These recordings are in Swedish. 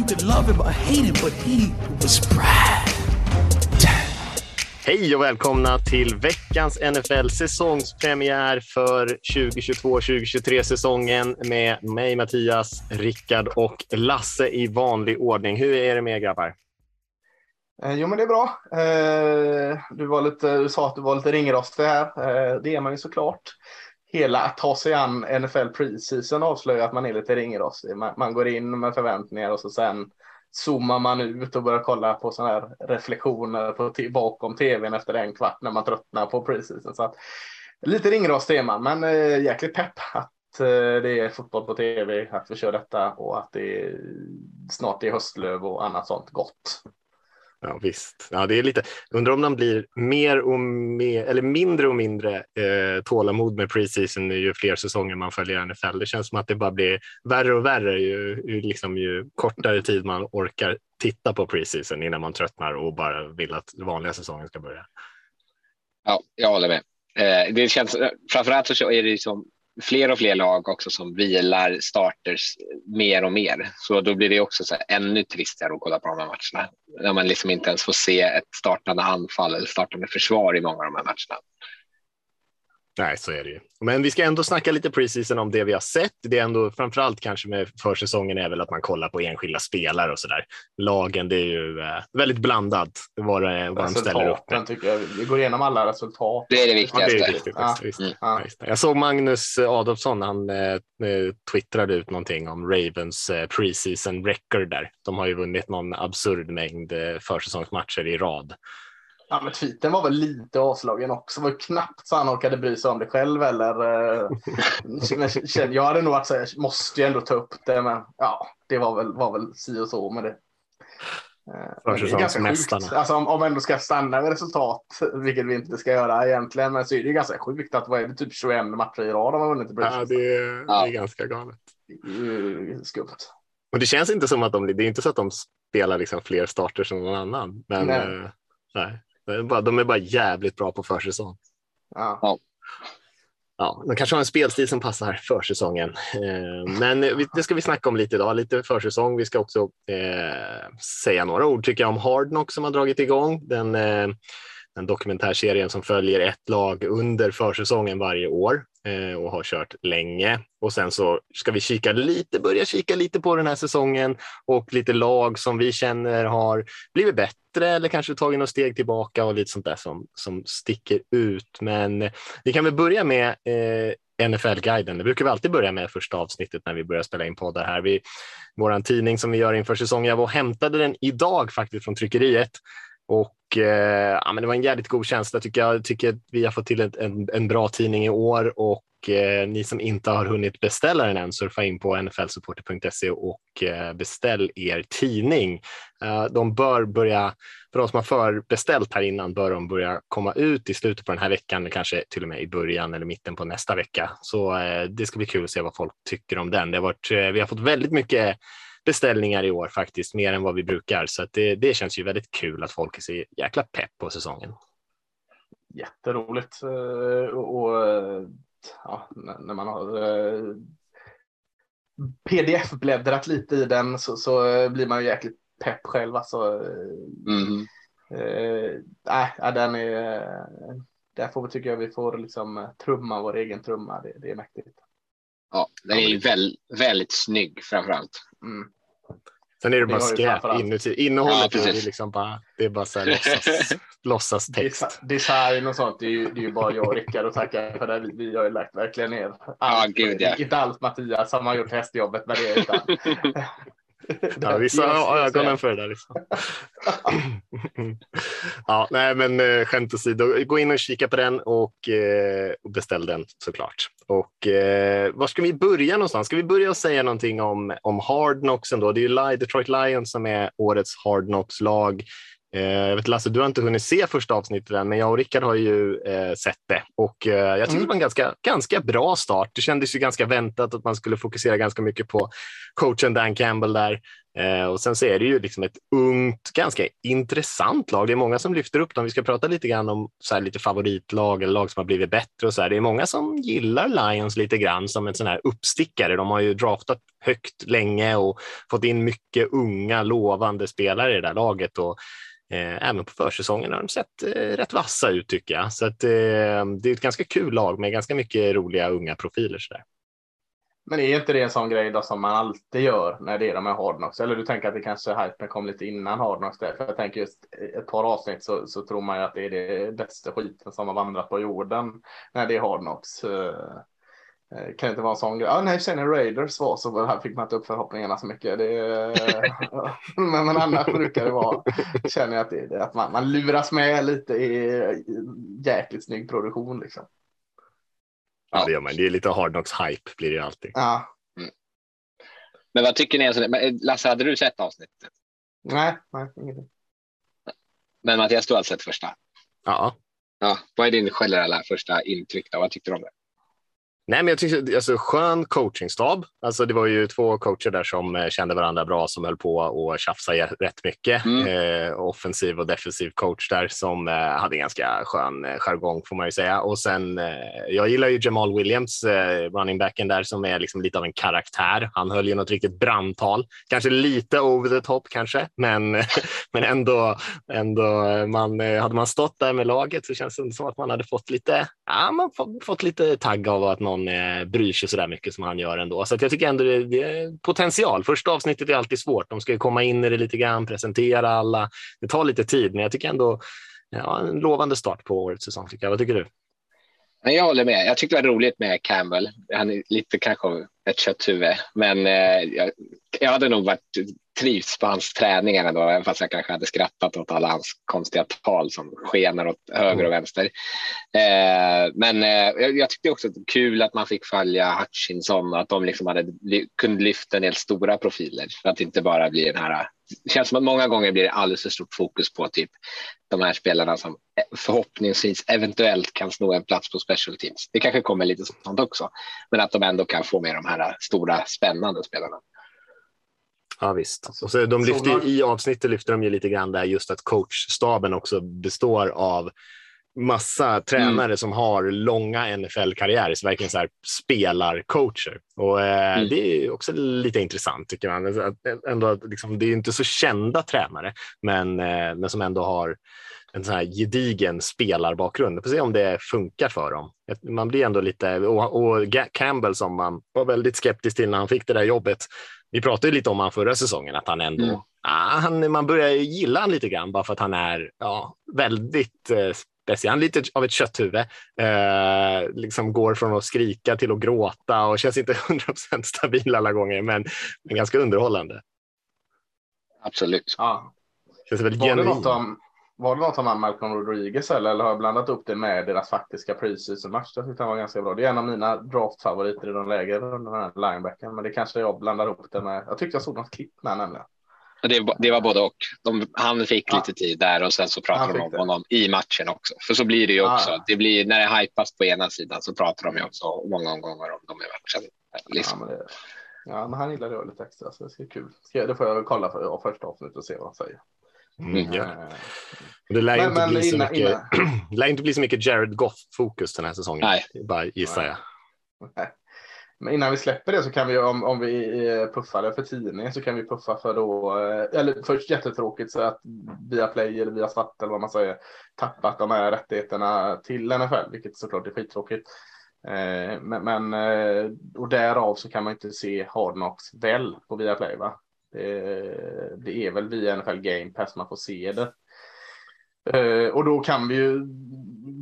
You could love him or hate him, but he was Brad. Hej och välkomna till veckans NFL-säsongspremiär för 2022-2023 säsongen med mig Mattias, Rickard och Lasse i vanlig ordning. Hur är det med er grabbar? Eh, jo, men det är bra. Eh, du, var lite, du sa att du var lite ringrostig här. Eh, det är man ju såklart. Hela att ta sig an NFL preseason avslöjar att man är lite ringrostig. Man, man går in med förväntningar och så sen zoomar man ut och börjar kolla på sådana här reflektioner på bakom tvn efter en kvart när man tröttnar på preseason. Så att, lite ringrostig är man, men eh, jäkligt pepp att eh, det är fotboll på tv, att vi kör detta och att det är, snart är höstlöv och annat sånt gott. Ja, visst. Ja, det är lite, undrar om man blir mer och mer, eller mindre och mindre eh, tålamod med preseason ju fler säsonger man följer NFL. Det känns som att det bara blir värre och värre ju, ju, liksom, ju kortare tid man orkar titta på preseason innan man tröttnar och bara vill att vanliga säsongen ska börja. Ja, jag håller med. Eh, det känns, framförallt så är det som fler och fler lag också som vilar starters mer och mer. Så då blir det också så ännu tristare att kolla på de här matcherna. När man liksom inte ens får se ett startande anfall eller startande försvar i många av de här matcherna. Nej, så är det ju. Men vi ska ändå snacka lite preseason om det vi har sett. Det är ändå framförallt kanske med försäsongen är väl att man kollar på enskilda spelare och så där. Lagen, det är ju eh, väldigt blandat vad, det, vad de ställer upp med. tycker jag. Vi går igenom alla resultat. Det är det viktigaste. Ja, det är viktigt, ja. Visst, mm. ja. Jag såg Magnus Adolfsson, han eh, twittrade ut någonting om Ravens eh, preseason record där. De har ju vunnit någon absurd mängd eh, försäsongsmatcher i rad. Ja, men tweeten var väl lite avslagen också. Det var knappt så han orkade bry sig om det själv eller. Eh, jag hade nog varit så måste ju ändå ta upp det, men ja, det var väl, var väl si och så med det. Eh, det är ganska sjukt. Alltså, om, om ändå ska stanna med resultat, vilket vi inte ska göra egentligen, men så är det ganska sjukt att vad är det, typ 21 matcher i rad de har vunnit i Ja, det är, det är ganska galet. Skumt. Och det känns inte som att de, det är inte så att de spelar liksom fler starter som någon annan, men nej. Eh, nej. De är bara, de är bara jävligt bra på försäsong. Ja. Ja, de kanske har en spelstil som passar försäsongen. Eh, men det ska vi snacka om lite idag, lite försäsong. Vi ska också eh, säga några ord tycker jag om Hard Knock som har dragit igång. Den, eh, den dokumentärserien som följer ett lag under försäsongen varje år Eh, och har kört länge. Och sen så ska vi kika lite, börja kika lite på den här säsongen och lite lag som vi känner har blivit bättre eller kanske tagit något steg tillbaka och lite sånt där som, som sticker ut. Men vi kan väl börja med eh, NFL-guiden. Det brukar vi alltid börja med första avsnittet när vi börjar spela in poddar här. Vi, tidning som vi gör inför säsongen. Jag var och hämtade den idag faktiskt från tryckeriet och eh, ja, men det var en jävligt god känsla tycker jag. tycker att vi har fått till ett, en, en bra tidning i år och eh, ni som inte har hunnit beställa den än, surfa in på nflsupporter.se och eh, beställ er tidning. Eh, de bör börja, för de som har förbeställt här innan, bör de börja komma ut i slutet på den här veckan, kanske till och med i början eller mitten på nästa vecka. Så eh, det ska bli kul att se vad folk tycker om den. Det har varit, eh, vi har fått väldigt mycket beställningar i år faktiskt, mer än vad vi brukar. Så det, det känns ju väldigt kul att folk är så jäkla pepp på säsongen. Jätteroligt eh, och ja, när man har eh, pdf-bläddrat lite i den så, så blir man ju jäkligt pepp själv. Alltså, mm. äh, den är, där får vi, tycker jag vi får liksom trumma vår egen trumma. Det, det är mäktigt. Ja, den är ju väl, väldigt snygg framför allt. Mm. Sen är det bara skräp inuti. Innehållet ja, är liksom bara, det är bara så här låtsas, låtsas text. Design och sånt, det är ju, det är ju bara jag och Rickard att tacka för det. Vi har ju lagt verkligen ner allt. Ja, gud, ja. Inte allt Mattias som har gjort hästjobbet med det. Utan... ja, vissa har ögonen för det där. Liksom. ja, nej, men eh, skämt åsido, gå in och kika på den och, eh, beställ den såklart. Och eh, var ska vi börja någonstans? Ska vi börja och säga någonting om, om Hard Knocks ändå? Det är ju Detroit Lions som är årets Hard Knocks lag. Eh, jag vet Lasse, du har inte hunnit se första avsnittet än, men jag och Rickard har ju eh, sett det och eh, jag tycker mm. det var en ganska, ganska bra start. Det kändes ju ganska väntat att man skulle fokusera ganska mycket på coachen Dan Campbell där. Eh, och sen så är det ju liksom ett ungt, ganska intressant lag. Det är många som lyfter upp dem. Vi ska prata lite grann om så här, lite favoritlag eller lag som har blivit bättre och så här. Det är många som gillar Lions lite grann som en sån här uppstickare. De har ju draftat högt länge och fått in mycket unga lovande spelare i det där laget och Eh, även på försäsongen har de sett eh, rätt vassa ut tycker jag. Så att, eh, det är ett ganska kul lag med ganska mycket roliga unga profiler. Sådär. Men är inte det en sån grej då som man alltid gör när det är de här Hardnox? Eller du tänker att det kanske hypen kom lite innan Hardnox där? För jag tänker just ett par avsnitt så, så tror man ju att det är det bästa skiten som har vandrat på jorden när det är Hardnox. Eh, kan inte vara en sån grej. Ja, nej, sen Raiders var så här fick man inte upp förhoppningarna så mycket. Det, men, men annars brukar det vara, känner jag att, det, är att man, man luras med lite i jäkligt snygg produktion. Liksom. Ja, det gör man. Det är lite hard knocks hype blir det alltid. Ja. Mm. Men vad tycker ni? Alltså, Lasse, hade du sett avsnittet? Nej, nej, ingenting. Men Mattias, du har sett första? Ja. Ja, vad är din generella första intryck? Då? Vad tyckte du om det? Nej, men jag tyckte alltså skön coachingstab. Alltså, det var ju två coacher där som eh, kände varandra bra som höll på och tjafsa rätt mycket. Mm. Eh, offensiv och defensiv coach där som eh, hade ganska skön eh, jargong får man ju säga. Och sen, eh, jag gillar ju Jamal Williams, eh, running backen där som är liksom lite av en karaktär. Han höll ju något riktigt brandtal, kanske lite over the top kanske, men, men ändå, ändå man, hade man stått där med laget så känns det som att man hade fått lite, ja, man fått, fått lite tagg av att någon eh, bryr sig så där mycket som han gör ändå. Så jag tycker ändå det, det är potential. Första avsnittet är alltid svårt. De ska ju komma in i det lite grann, presentera alla. Det tar lite tid, men jag tycker ändå ja, en lovande start på årets säsong. Tycker jag. Vad tycker du? Jag håller med. Jag tyckte det var roligt med Campbell. Han är lite kanske ett kötthuvud, men eh, jag, jag hade nog varit trivs på hans träningar ändå, även fast jag kanske hade skrattat åt alla hans konstiga tal som skenar åt höger och vänster. Eh, men eh, jag, tyckte också att det var kul att man fick följa Hutchinson och att de liksom hade, kunde lyfta en del stora profiler för att inte bara bli den här det känns som att många gånger blir det alldeles för stort fokus på typ de här spelarna som förhoppningsvis eventuellt kan sno en plats på special teams. Det kanske kommer lite sånt också, men att de ändå kan få med de här stora spännande spelarna. Ja visst. Alltså, och så de lyfter, I avsnittet lyfter de ju lite grann där just att coachstaben också består av massa tränare mm. som har långa NFL-karriärer, så verkligen så här spelarcoacher. Och, eh, mm. Det är också lite intressant tycker man. Att, ändå, liksom, det är inte så kända tränare, men, eh, men som ändå har en sån här gedigen spelarbakgrund. Vi får se om det funkar för dem. Man blir ändå lite, och, och Campbell som man var väldigt skeptisk till när han fick det där jobbet, vi pratade lite om han förra säsongen, att han ändå, mm. ah, han, man börjar gilla han lite grann bara för att han är ja, väldigt eh, speciell. Han är lite av ett kötthuvud. Eh, liksom går från att skrika till att gråta och känns inte 100% stabil alla gånger, men, men ganska underhållande. Absolut. Ja. Känns väldigt var, det något om, var det något om Malcolm Rodriguez eller, eller har jag blandat upp det med deras faktiska preseason match? Jag tyckte han var ganska bra. Det är en av mina draftfavoriter i de lägre den här linebacken, men det kanske jag blandar upp det med. Jag tyckte jag såg något klipp med nämligen. Det, det var både och. De, han fick ja. lite tid där och sen så pratade de om det. honom i matchen också. För så blir det ju också. Ja. Det blir, när det hypas på ena sidan så pratar de ju också många omgångar om dem i matchen. Liksom. Ja, men det, ja, men han gillar det lite extra så det är kul. Det får jag kolla för första avsnittet och se vad han säger. Mm, ja. Eh, det lär, men, inte men, bli så mycket, innan. lär inte bli så mycket Jared Goff-fokus den här säsongen. Nej. Bara gissar jag. Nej. Men innan vi släpper det så kan vi, om, om vi puffar det för tidningen så kan vi puffa för då, eh, eller först jättetråkigt så att via Play eller via Svart eller vad man säger tappat de här rättigheterna till NFL, vilket såklart är skittråkigt. Eh, men, men eh, och därav så kan man inte se Hard Knocks väl på Viaplay va? Det, det är väl via NFL Game Pass man får se det. Eh, och då kan vi ju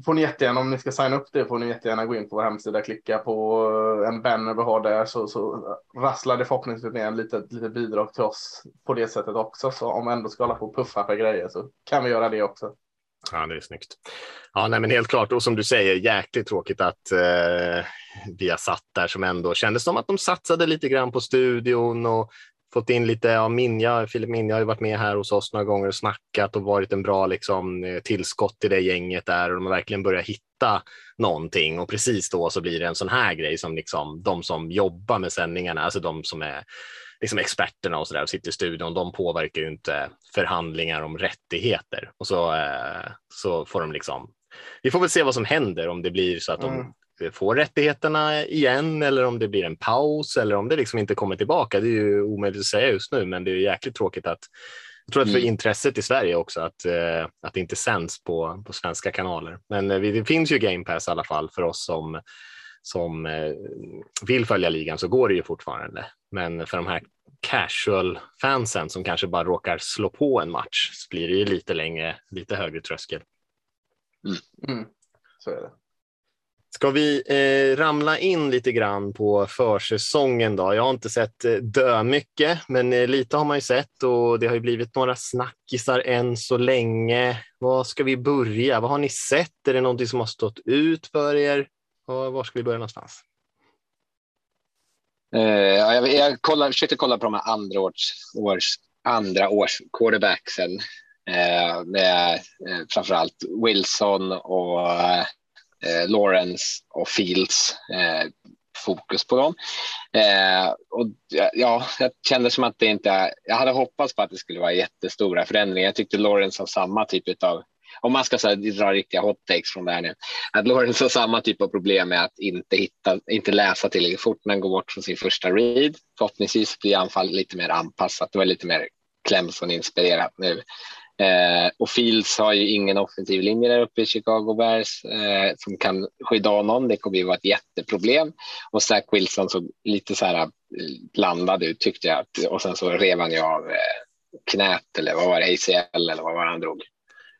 får ni jättegärna, om ni ska signa upp det, får ni jättegärna gå in på vår hemsida, klicka på eh, en banner vi har där så, så rasslar det förhoppningsvis ner en litet, litet bidrag till oss på det sättet också. Så om vi ändå ska hålla på och puffa för grejer så kan vi göra det också. Ja, det är snyggt. Ja, nej, men helt klart. Och som du säger, jäkligt tråkigt att eh, vi har satt där som ändå kändes som att de satsade lite grann på studion och fått in lite av ja, Minja. Filip Minja har ju varit med här hos oss några gånger och snackat och varit en bra liksom, eh, tillskott i det gänget där och de har verkligen börjat hitta någonting och precis då så blir det en sån här grej som liksom de som jobbar med sändningarna, alltså de som är liksom experterna och så där och sitter i studion, de påverkar ju inte förhandlingar om rättigheter och så, eh, så får de liksom. Vi får väl se vad som händer om det blir så att de mm får rättigheterna igen eller om det blir en paus eller om det liksom inte kommer tillbaka. Det är ju omöjligt att säga just nu, men det är jäkligt tråkigt att jag tror att för mm. intresset i Sverige också att, eh, att det inte sänds på, på svenska kanaler. Men eh, det finns ju Game Pass i alla fall för oss som, som eh, vill följa ligan så går det ju fortfarande. Men för de här casual fansen som kanske bara råkar slå på en match så blir det ju lite längre, lite högre tröskel. Mm. Mm. Så är det. Ska vi eh, ramla in lite grann på försäsongen då? Jag har inte sett eh, dö mycket, men eh, lite har man ju sett och det har ju blivit några snackisar än så länge. Var ska vi börja? Vad har ni sett? Är det någonting som har stått ut för er? Och var ska vi börja någonstans? Eh, jag, jag kollar, försökte kolla på de här andra års, års, andra års quarterbacksen. eh, med eh, framförallt Wilson och eh, eh, Lawrence och Fields eh, fokus på dem. Eh, och ja, jag kände som att det inte, jag hade hoppats på att det skulle vara jättestora förändringar. Jag tyckte Lawrence har samma typ av om man ska så här, dra riktiga hot takes från det här nu, att Lawrence har samma typ av problem med att inte hitta, inte läsa tillräckligt fort när han går bort från sin första read. Förhoppningsvis blir anfallet lite mer anpassat. Det var lite mer Clemson inspirerat nu. Eh, och Fields har ju ingen offensiv linje där uppe i Chicago Bears eh, som kan skydda honom. Det kommer ju vara ett jätteproblem. Och Zach Wilson såg lite så här eh, blandad ut tyckte jag. Och sen så rev han ju av eh, knät eller vad var det, ACL eller vad var det han drog?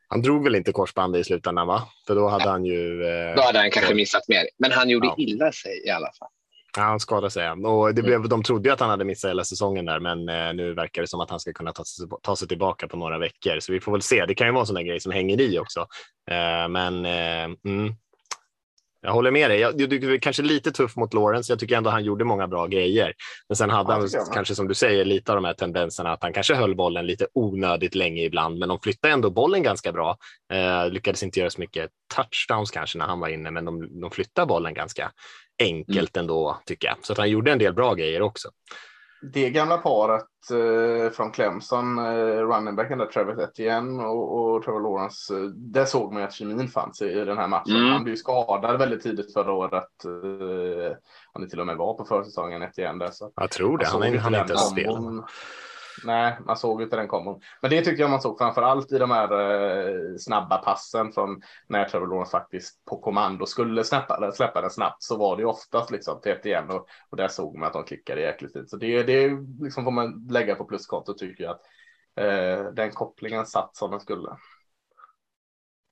Han drog väl inte korsbandet i slutändan va? För då hade ja. han ju. Eh, då hade han kanske missat mer, men han gjorde ja. illa sig i alla fall. Ja, han skadade sig. Och det mm. blev. De trodde att han hade missat hela säsongen där, men eh, nu verkar det som att han ska kunna ta sig, ta sig tillbaka på några veckor. Så vi får väl se. Det kan ju vara en sån där grej som hänger i också. Eh, men eh, mm, jag håller med dig. Jag, jag är kanske lite tuff mot Lawrence. Jag tycker ändå han gjorde många bra grejer. Men sen hade han kanske som du säger lite av de här tendenserna att han kanske höll bollen lite onödigt länge ibland. Men de flyttade ändå bollen ganska bra. Eh, lyckades inte göra så mycket touchdowns kanske när han var inne, men de, de flyttade bollen ganska enkelt mm. ändå tycker jag. Så att han gjorde en del bra grejer också. Det gamla paret eh, från Clemson, eh, runningbacken där, Travis Etienne och, och Trevor Lawrence, eh, där såg man att kemin fanns i, i den här matchen. Mm. Han blev skadad väldigt tidigt förra året. Eh, han till och med var på försäsongen Etienne där. Så jag tror det, han, han, han inte spelat. Nej, man såg inte den komma. Men det tycker jag man såg framför allt i de här eh, snabba passen från när Trevor faktiskt på kommando skulle släppa, släppa den snabbt så var det oftast liksom tätt igen och, och där såg man att de klickade jäkligt fint. Så det, det liksom får man lägga på pluskonto tycker jag att eh, den kopplingen satt som den skulle.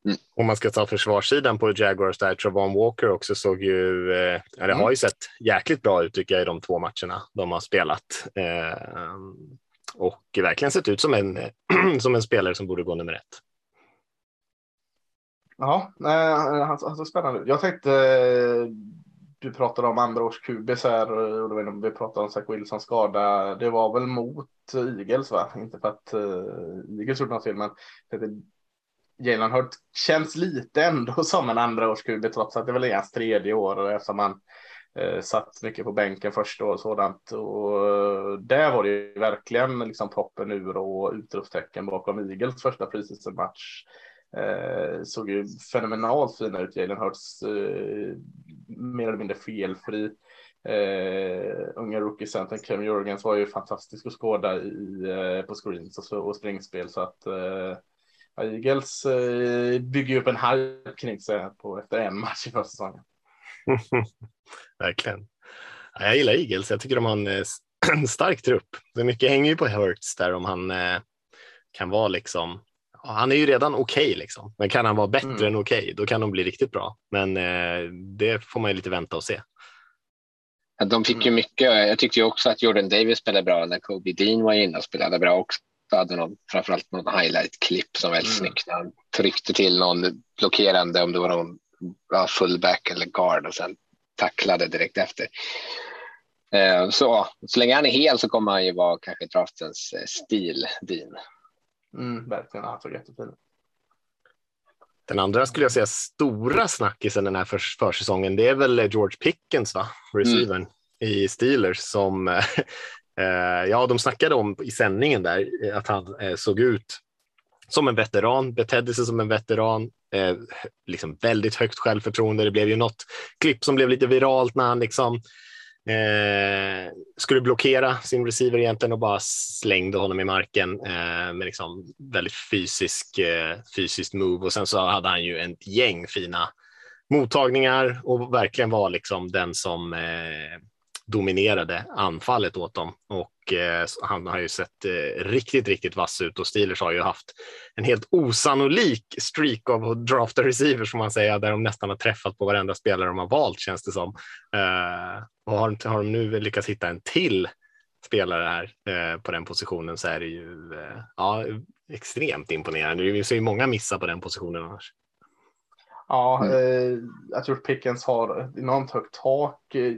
Mm. Om man ska ta försvarssidan på Jaguars där, Travon Walker också såg ju, eh, det har ju sett jäkligt bra ut tycker jag i de två matcherna de har spelat. Eh, och verkligen sett ut som en, som en spelare som borde gå nummer ett. Ja, han såg spännande Jag tänkte, eh, du pratade om andra års kubis här eh, och vi pratade om Zach Wilson skada. Det var väl mot eh, Eagles va? Inte för att uh, Eagles gjorde något fel, men Jalen Hurt känns lite ändå som en andra års QB trots att det väl är hans tredje år eftersom han Eh, satt mycket på bänken först och sådant. Och eh, där var det ju verkligen liksom proppen ur och utropstecken bakom Eagles första preseason match. Eh, såg ju fenomenalt fina ut. Jalen Hurts eh, mer eller mindre felfri. Eh, unga rookie-centern Clem Jurgens var ju fantastisk att skåda i, eh, på screens och, och springspel så att eh, Eagles eh, bygger upp en hype kring sig på efter en match i första Verkligen. Jag gillar Eagles. Jag tycker de har en, eh, en stark trupp. Det mycket hänger ju på Hurts där om han eh, kan vara liksom han är ju redan okej, okay, liksom. men kan han vara bättre Mm. än okej, då kan de bli riktigt bra. Men eh, det får man ju lite vänta och se. De fick ju mycket. Jag tyckte ju också att Jordan Davis spelade bra när Kobe Dean var inne och spelade bra också. Hade någon, framförallt någon highlight-klipp som var väldigt Mm. snyggt när han tryckte till någon blockerande om det var någon ja, fullback eller guard och sen tacklade direkt efter. Eh, Så, så länge han är hel så kommer han ju vara kanske draftens eh, stil, Dean. Mm, verkligen, han såg jättefin. Den andra skulle jag säga stora snackisen den här för, försäsongen, det är väl George Pickens, va? receivern i Steelers som eh, ja, de snackade om i sändningen där eh, att han eh, såg ut som en veteran, betedde sig som en veteran, eh, liksom väldigt högt självförtroende. Det blev ju något klipp som blev lite viralt när han liksom eh, skulle blockera sin receiver egentligen och bara slängde honom i marken eh, med liksom väldigt fysisk, eh, fysiskt move och sen så hade han ju ett gäng fina mottagningar och verkligen var liksom den som eh, dominerade anfallet åt dem. Och eh, han har ju sett eh, riktigt, riktigt vass ut och Steelers har ju haft en helt osannolik streak av att drafta receivers får man säga, där de nästan har träffat på varenda spelare de har valt känns det som. Eh, och har, har de nu lyckats hitta en till spelare här eh, på den positionen så är det ju eh, ja, extremt imponerande. Vi ser ju många missar på den positionen annars. Ja, eh, jag tror Pickens har ett enormt högt tak. Eh,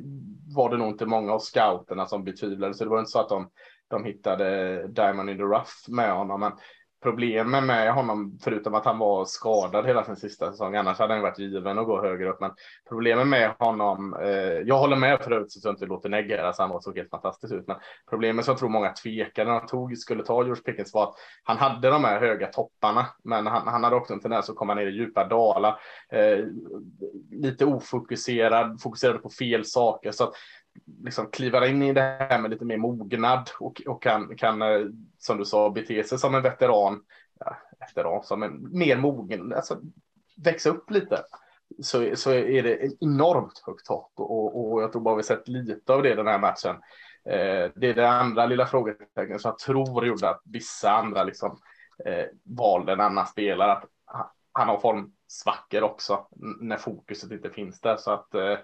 var det nog inte många av scouterna som betvivlade, så det var inte så att de, de hittade Diamond in the Rough med honom. Men problemen med honom, förutom att han var skadad hela sin sista säsong, annars hade han varit given att gå högre upp. Men problemen med honom, eh, jag håller med förut, så att inte låter negga, alltså han såg helt fantastiskt ut. Men problemet som jag tror många tvekade när han tog, skulle ta George Pickens var att han hade de här höga topparna, men han, han hade också en tendens att komma ner i djupa dalar. Eh, lite ofokuserad, fokuserade på fel saker. Så att liksom kliva in i det här med lite mer mognad och, och kan, kan, eh, som du sa, bete sig som en veteran. Ja, veteran, som en mer mogen, alltså växa upp lite. Så, så är det enormt högt tak och, och jag tror bara vi sett lite av det den här matchen. Eh, det är det andra lilla frågetecknet som jag tror gjorde att vissa andra liksom eh, valde en annan spelare. Att han- har formsvackor också när fokuset inte finns där så att eh,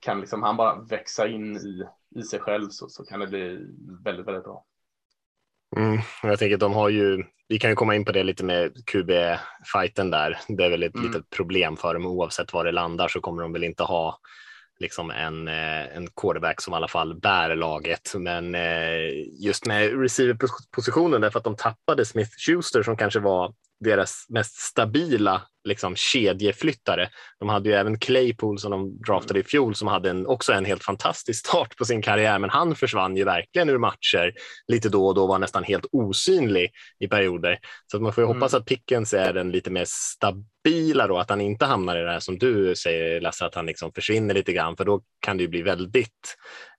kan liksom han bara växa in i, i sig själv så, så kan det bli väldigt, väldigt bra. Mm, jag tänker att de har ju, vi kan ju komma in på det lite med QB-fighten där. Det är väl ett Mm. litet problem för dem oavsett var det landar så kommer de väl inte ha liksom en, eh, en quarterback som i alla fall bär laget. Men eh, just med receiver-positionen därför att de tappade Smith Schuster som kanske var deras mest stabila liksom, kedjeflyttare. De hade ju även Claypool som de draftade i fjol som hade en, också en helt fantastisk start på sin karriär, men han försvann ju verkligen ur matcher lite då och då var nästan helt osynlig i perioder. Så att man får ju Mm. hoppas att Pickens är den lite mer stabila då, att han inte hamnar i det här som du säger Lasse, att han liksom försvinner lite grann, för då kan det ju bli väldigt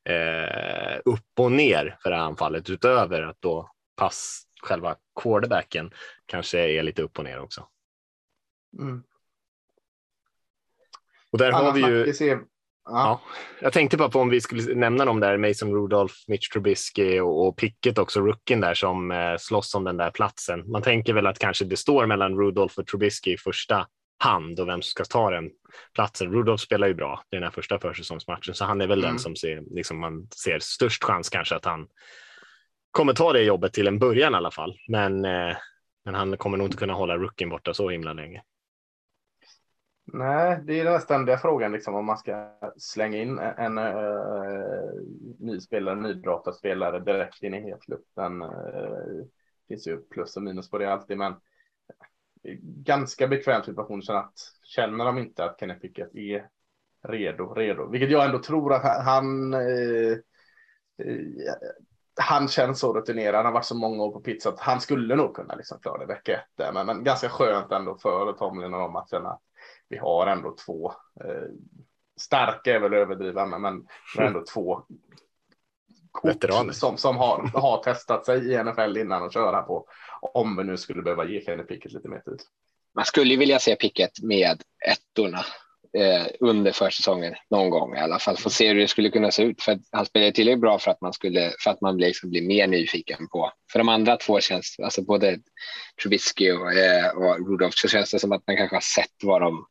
eh, upp och ner för det här anfallet utöver att då pass själva quarterbacken kanske är lite upp och ner också. Mm. Och där har Annars vi ju är- ja. Ja, jag tänkte bara på om vi skulle nämna dem där, Mason Rudolph, Mitch Trubisky och, och Pickett också, rookien där som eh, slåss om den där platsen. Man tänker väl att kanske det står mellan Rudolph och Trubisky i första hand och vem som ska ta den platsen. Rudolph spelar ju bra i den här första försäsongsmatchen, så han är väl Mm. den som ser, liksom man ser störst chans kanske att han kommer ta det jobbet till en början i alla fall. Men, eh, men han kommer nog inte kunna hålla rookien borta så himla länge. Nej, det är den ständiga frågan liksom, om man ska slänga in en uh, ny spelare, nydraftad spelare direkt in i hetluften. Uh, eh, det finns ju plus och minus på det alltid, men ganska bekväm situation så att känner de inte att Kenneth Pickett är redo, redo, vilket jag ändå tror att han äh, han känns så rutinerad, han har varit så många år på pizza att han skulle nog kunna liksom klara det vecka ett. Men, men ganska skönt ändå för Tomlin och känna att vi har ändå två eh, starka är väl överdriva, men, men ändå två Veteraner. som, som har, har testat sig i NFL innan att köra på. Om vi nu skulle behöva ge Kenny Pickett lite mer tid. Man skulle ju vilja se Pickett med ettorna eh, under försäsongen någon gång i alla fall. Få se hur det skulle kunna se ut. För han spelade tillräckligt bra för att man, skulle, för att man blir, liksom blir mer nyfiken på. För de andra två känns, alltså både Trubisky och, eh, och Rudolph, så känns det som att man kanske har sett vad de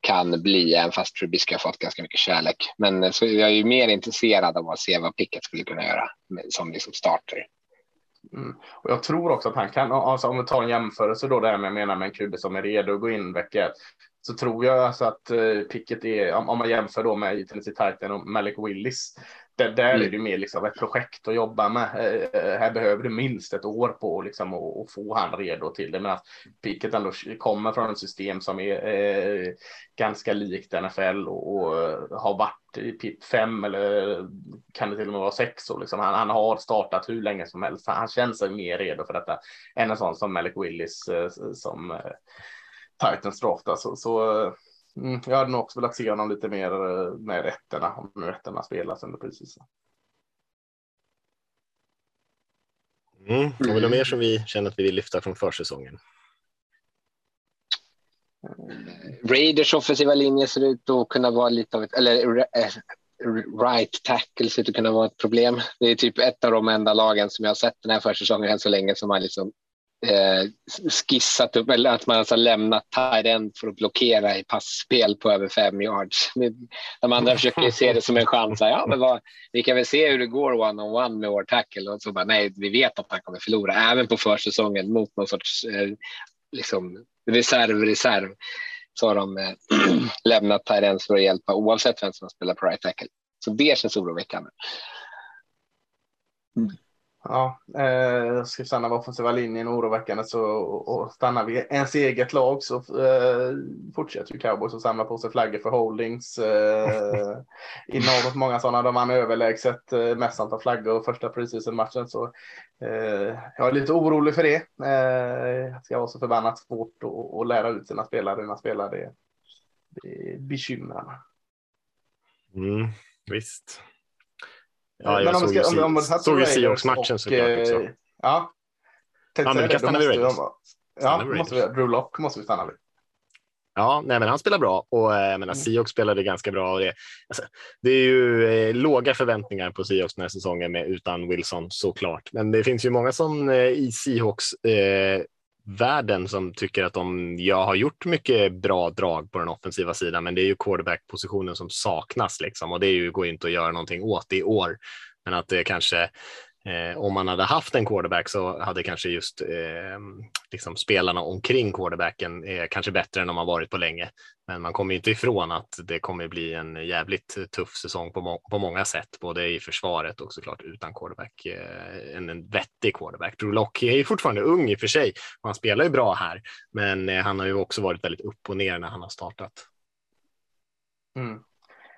kan bli, även fast Trubisky har fått ganska mycket kärlek. Men eh, så jag är ju mer intresserad av att se vad Pickett skulle kunna göra som liksom starter. Mm. Och jag tror också att han kan, alltså om vi tar en jämförelse då, det här med, jag menar med en QB som är redo att gå in vecka ett, så tror jag alltså att uh, Pickett är, om, om man jämför då med Tennessee Titan och Malik Willis, där, där mm. är det mer liksom ett projekt att jobba med. Uh, här behöver du minst ett år på liksom, få han redo till det. Men att Pickett ändå kommer från ett system som är uh, ganska likt NFL och, och har varit i PIP 5 eller kan det till och med vara 6 år. Liksom. Han, han, har startat hur länge som helst. Han känns mer redo för detta än en sån som Malik Willis som Titans draft. Alltså. Så mm, jag hade nog också velat se honom lite mer eh, med rätterna, om nu rätterna spelas under precis. Mm. Har vi något mer som vi känner att vi vill lyfta från försäsongen? Raiders offensiva linje ser ut att kunna vara lite av ett, eller eh, right tackle ser ut att kunna vara ett problem. Det är typ ett av de enda lagen som jag har sett den här försäsongen än så länge som har liksom eh, skissat upp, eller att man alltså lämnat tight end för att blockera i passspel på över fem yards. De andra försöker se det som en chans. Ja, men vad, vi kan väl se hur det går one on one med vår tackle och så bara nej, vi vet att han kommer förlora även på försäsongen mot någon sorts eh, liksom reserv, reserv. Så har de eh, lämnat tight ends för att hjälpa oavsett vem som spelar på right tackle. Så det känns oroväckande. Mm. Ja, eh, ska vi stanna vid offensiva linjen oroväckande så och stannar vi ens eget lag så eh, fortsätter ju cowboys att samla på sig flaggor för holdings. Eh, enormt många sådana. De vann överlägset eh, mest antal flaggor första preseason matchen så eh, jag är lite orolig för det. Eh, det ska vara så förbannat svårt att, att lära ut sina spelare hur man spelar. Det, det bekymrar mig. Mm, visst. Ja, jag såg, ska, om, om såg ju Seahawks-matchen såklart också. Eh, ja. Ja, men vi kan stanna vid Raiders. Ja, måste vi, Drew Lock måste vi stanna vid. Ja, nej, men han spelar bra och eh, jag menar, mm. Seahawks spelade ganska bra. Och det, alltså, det är ju eh, låga förväntningar på Seahawks den här säsongen med, utan Wilson såklart. Men det finns ju många som eh, i Seahawks eh, världen som tycker att de jag har gjort mycket bra drag på den offensiva sidan, men det är ju quarterback-positionen som saknas liksom och det är ju, går inte att göra någonting åt i år. Men att det kanske Eh, om man hade haft en quarterback så hade kanske just eh, liksom spelarna omkring quarterbacken eh, kanske bättre än de har varit på länge. Men man kommer inte ifrån att det kommer bli en jävligt tuff säsong på, må på många sätt, både i försvaret och såklart utan quarterback. Eh, en, en vettig quarterback. Drew Locke är ju fortfarande ung i och för sig och han spelar ju bra här, men eh, han har ju också varit väldigt upp och ner när han har startat. Mm.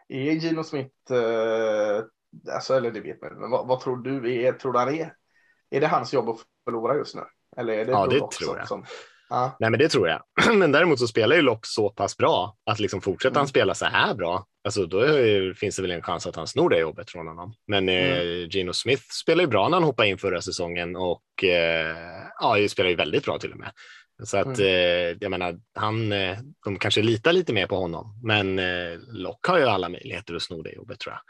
Är Gino Smith eh, Alltså, eller det vet man men vad, vad, tror du? Är, tror du han är? Är det hans jobb att förlora just nu? Eller är det ja, det tror jag. Som, ja. Nej, men det tror jag. Men däremot så spelar ju Lock så pass bra att liksom fortsätter mm. han spela så här bra, alltså då är, finns det väl en chans att han snor det jobbet från honom. Men eh, mm. eh, Gino Smith spelar ju bra när han hoppade in förra säsongen och eh, ja, spelar ju väldigt bra till och med. Så att mm. eh, jag menar, han, eh, de kanske litar lite mer på honom, men eh, Lock har ju alla möjligheter att sno det jobbet tror jag.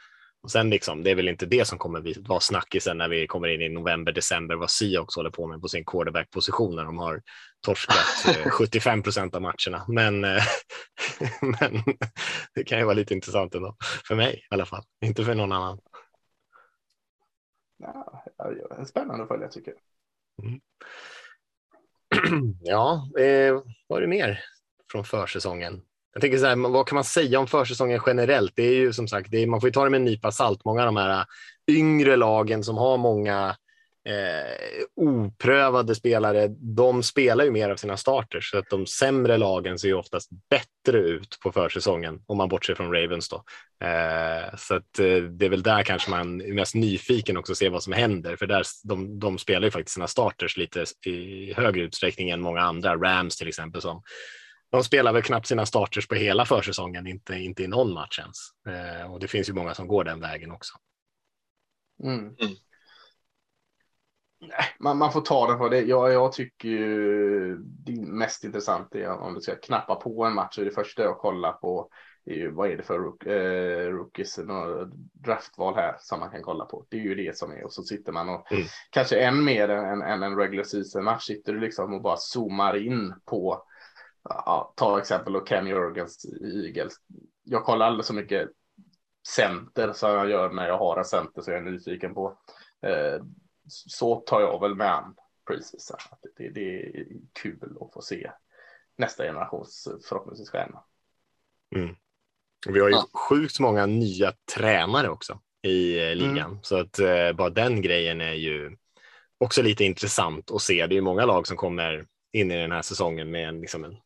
Och sen liksom, det är väl inte det som kommer vara snackisen när vi kommer in i november, december, vad Seahawks håller på med på sin quarterback-position när de har torskat 75 eh, procent av matcherna. Men, eh, men det kan ju vara lite intressant ändå, för mig i alla fall, inte för någon annan. Ja, spännande att följa tycker jag. Mm. Ja, eh, vad är det mer från försäsongen? Jag tänker så här, vad kan man säga om försäsongen generellt? Det är ju som sagt, är, man får ju ta det med en nypa salt. Många av de här äh, yngre lagen som har många eh, oprövade spelare, de spelar ju mer av sina starters så att de sämre lagen ser ju oftast bättre ut på försäsongen om man bortser från Ravens då. Eh, så att eh, det är väl där kanske man är mest nyfiken också se vad som händer för där de, de spelar ju faktiskt sina starters lite i högre utsträckning än många andra. Rams till exempel som de spelar väl knappt sina starters på hela försäsongen, inte, inte i någon match ens. Eh, och det finns ju många som går den vägen också. Mm. Mm. man, man får ta den på det. Jag, jag tycker ju det mest intressant är om du ska knappa på en match. Så det första jag kollar på är ju, vad är det för rook, eh, rookies, draftval här som man kan kolla på. Det är ju det som är och så sitter man och mm. kanske än mer än, än en regular season match sitter du liksom och bara zoomar in på ja, ta exempel och Ken Jörgens i Eagles. Jag kollar aldrig så mycket center som jag gör när jag har en center så jag är nyfiken på. Eh, så tar jag väl med an precis. Det, det är kul att få se nästa generations förhoppningsvis stjärna. Mm. Vi har ju ja. sjukt många nya tränare också i eh, ligan, mm. så att eh, bara den grejen är ju också lite intressant att se. Det är många lag som kommer in i den här säsongen med en, liksom en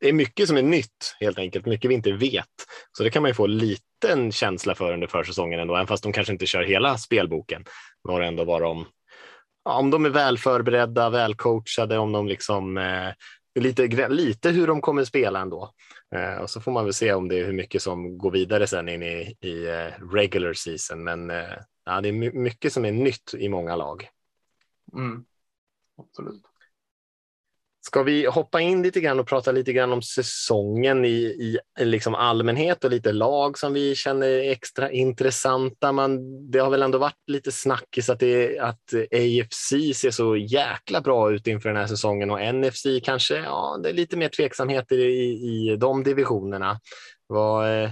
det är mycket som är nytt helt enkelt, mycket vi inte vet. Så det kan man ju få liten känsla för under försäsongen ändå, även fast de kanske inte kör hela spelboken. Var det ändå vad de, om de är väl förberedda, välcoachade, om de liksom eh, lite, lite hur de kommer spela ändå. Eh, och så får man väl se om det är hur mycket som går vidare sen in i, i eh, regular season. Men eh, ja, det är mycket som är nytt i många lag. Mm. Absolut. Ska vi hoppa in lite grann och prata lite grann om säsongen i, i liksom allmänhet och lite lag som vi känner är extra intressanta. Man, det har väl ändå varit lite snackis att, det, att AFC ser så jäkla bra ut inför den här säsongen och NFC kanske, ja, det är lite mer tveksamheter i, i de divisionerna. Vad, eh,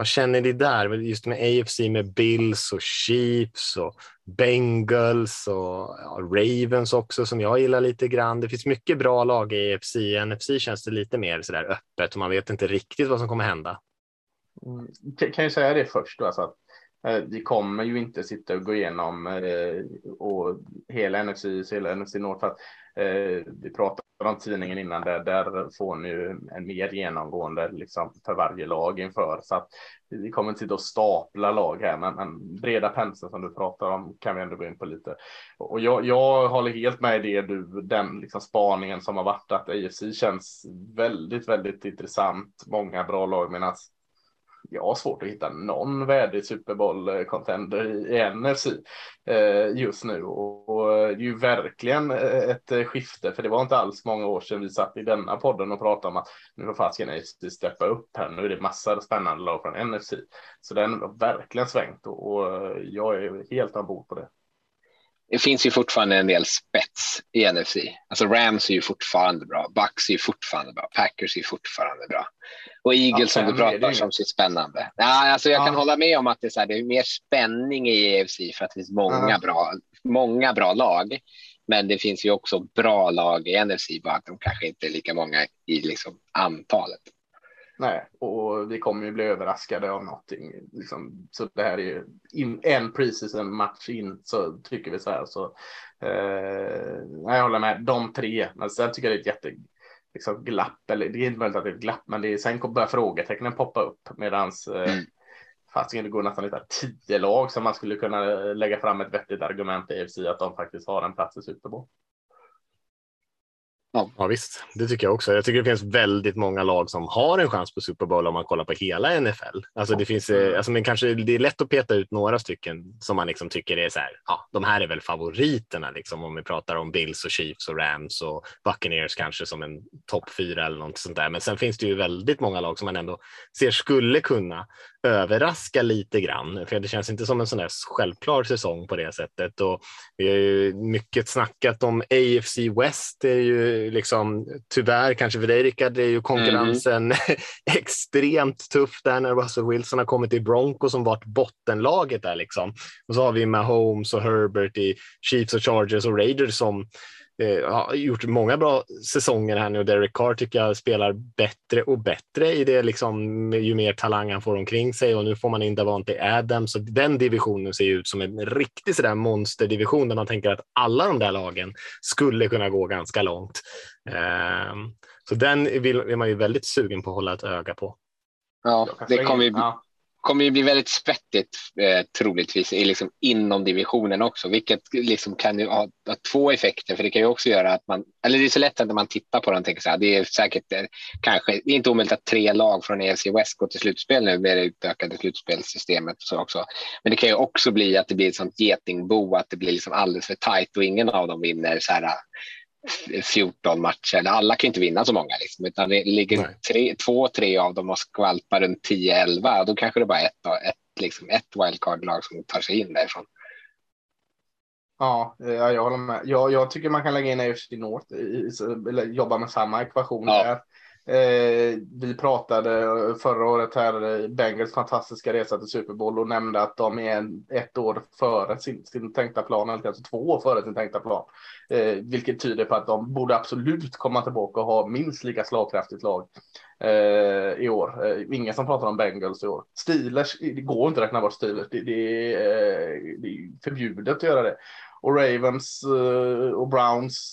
vad känner ni där? Just med AFC med Bills och Chiefs och Bengals och ja, Ravens också som jag gillar lite grann. Det finns mycket bra lag i AFC. I NFC känns det lite mer så där öppet och man vet inte riktigt vad som kommer hända. Mm, kan jag säga det först då, alltså att eh, Eh, vi kommer ju inte sitta och gå igenom eh, och hela NFC, hela NFC North för att eh, vi pratade om tidningen innan där, där får ni ju en mer genomgående liksom för varje lag inför så att vi kommer inte sitta och stapla lag här, men, men breda penseln som du pratar om kan vi ändå gå in på lite. Och jag, jag håller helt med i det du, den liksom spaningen som har varit att AFC känns väldigt, väldigt intressant. Många bra lag medan jag har svårt att hitta någon värdig Super Bowl-contender i NFC eh, just nu. Och eh, det är ju verkligen eh, ett skifte, för det var inte alls många år sedan vi satt i denna podden och pratade om att nu får fasiken NFC steppa upp här. Nu är det massor av spännande lag från NFC. Så den har verkligen svängt och jag är helt ombord på det det finns ju fortfarande en del spets i NFC. Alltså Rams är ju fortfarande bra, Bucks är ju fortfarande bra, Packers är ju fortfarande bra. Och Eagles ja, som du pratar som ser spännande. Ja, alltså jag ja. kan hålla med om att det är, så här, det är mer spänning i EFC för att det finns många, ja. bra, många bra lag. Men det finns ju också bra lag i NFC, bara att de kanske inte är lika många i liksom antalet. Nej, och vi kommer ju bli överraskade av någonting. Liksom, så det här är ju in, en preseason match in så tycker vi så här. Så, eh, jag håller med, de tre. Men sen tycker jag det är ett jätte liksom, glapp. Eller det är inte möjligt att det är ett glapp, men det är, sen börjar frågetecknen poppa upp medans eh, mm. Det går nästan lite tio lag som man skulle kunna lägga fram ett vettigt argument i AFC att de faktiskt har en plats i Super Bowl. Ja. ja, visst. Det tycker jag också. Jag tycker det finns väldigt många lag som har en chans på Super Bowl om man kollar på hela NFL. Alltså det finns, eh, alltså men kanske det är lätt att peta ut några stycken som man liksom tycker är så här. Ja, de här är väl favoriterna liksom om vi pratar om Bills och Chiefs och Rams och Buccaneers kanske som en topp fyra eller något sånt där. Men sen finns det ju väldigt många lag som man ändå ser skulle kunna överraska lite grann. För det känns inte som en sån där självklar säsong på det sättet. Och vi har ju mycket snackat om AFC West. Är ju liksom tyvärr kanske för dig Rickard, det är ju konkurrensen mm. extremt tuff där när Russell Wilson har kommit till Broncos som varit bottenlaget där liksom. Och så har vi Mahomes och Herbert i Chiefs och Chargers och Raiders som har gjort många bra säsonger här nu och Derek Carr tycker jag spelar bättre och bättre i det liksom ju mer talang han får omkring sig och nu får man in Davante Adams och den divisionen ser ut som en riktig sådär monsterdivision där man tänker att alla de där lagen skulle kunna gå ganska långt. Eh, så den vill, är man ju väldigt sugen på att hålla ett öga på. Ja, det kommer ju, kommer ju bli väldigt svettigt eh, troligtvis liksom, inom divisionen också, vilket liksom kan ju ha, ha, två effekter. För det kan ju också göra att man, eller det är så lätt att när man tittar på den tänker så här, det är säkert eh, kanske, det är inte omöjligt att tre lag från EFC West går till slutspel nu med det utökade slutspelssystemet. Så också. Men det kan ju också bli att det blir ett sånt getingbo, att det blir liksom alldeles för tajt och ingen av dem vinner så här 14 matcher. Alla kan inte vinna så många, liksom, utan det ligger tre, två, tre av dem och skvalpar runt 10-11. Då kanske det bara är ett, ett, liksom ett wildcard-lag som tar sig in därifrån. Ja, jag håller med. Jag, jag tycker man kan lägga in AFC North, eller jobba med samma ekvation ja. Eh, vi pratade förra året här, Bengals fantastiska resa till Super Bowl och nämnde att de är ett år före sin, sin tänkta plan, eller alltså två år före sin tänkta plan. Eh, vilket tyder på att de borde absolut komma tillbaka och ha minst lika slagkraftigt lag eh, i år. Eh, ingen som pratar om Bengals i år. Steelers, det går inte att räkna bort Steelers. Det, det, eh, det är förbjudet att göra det och Ravens uh, och Browns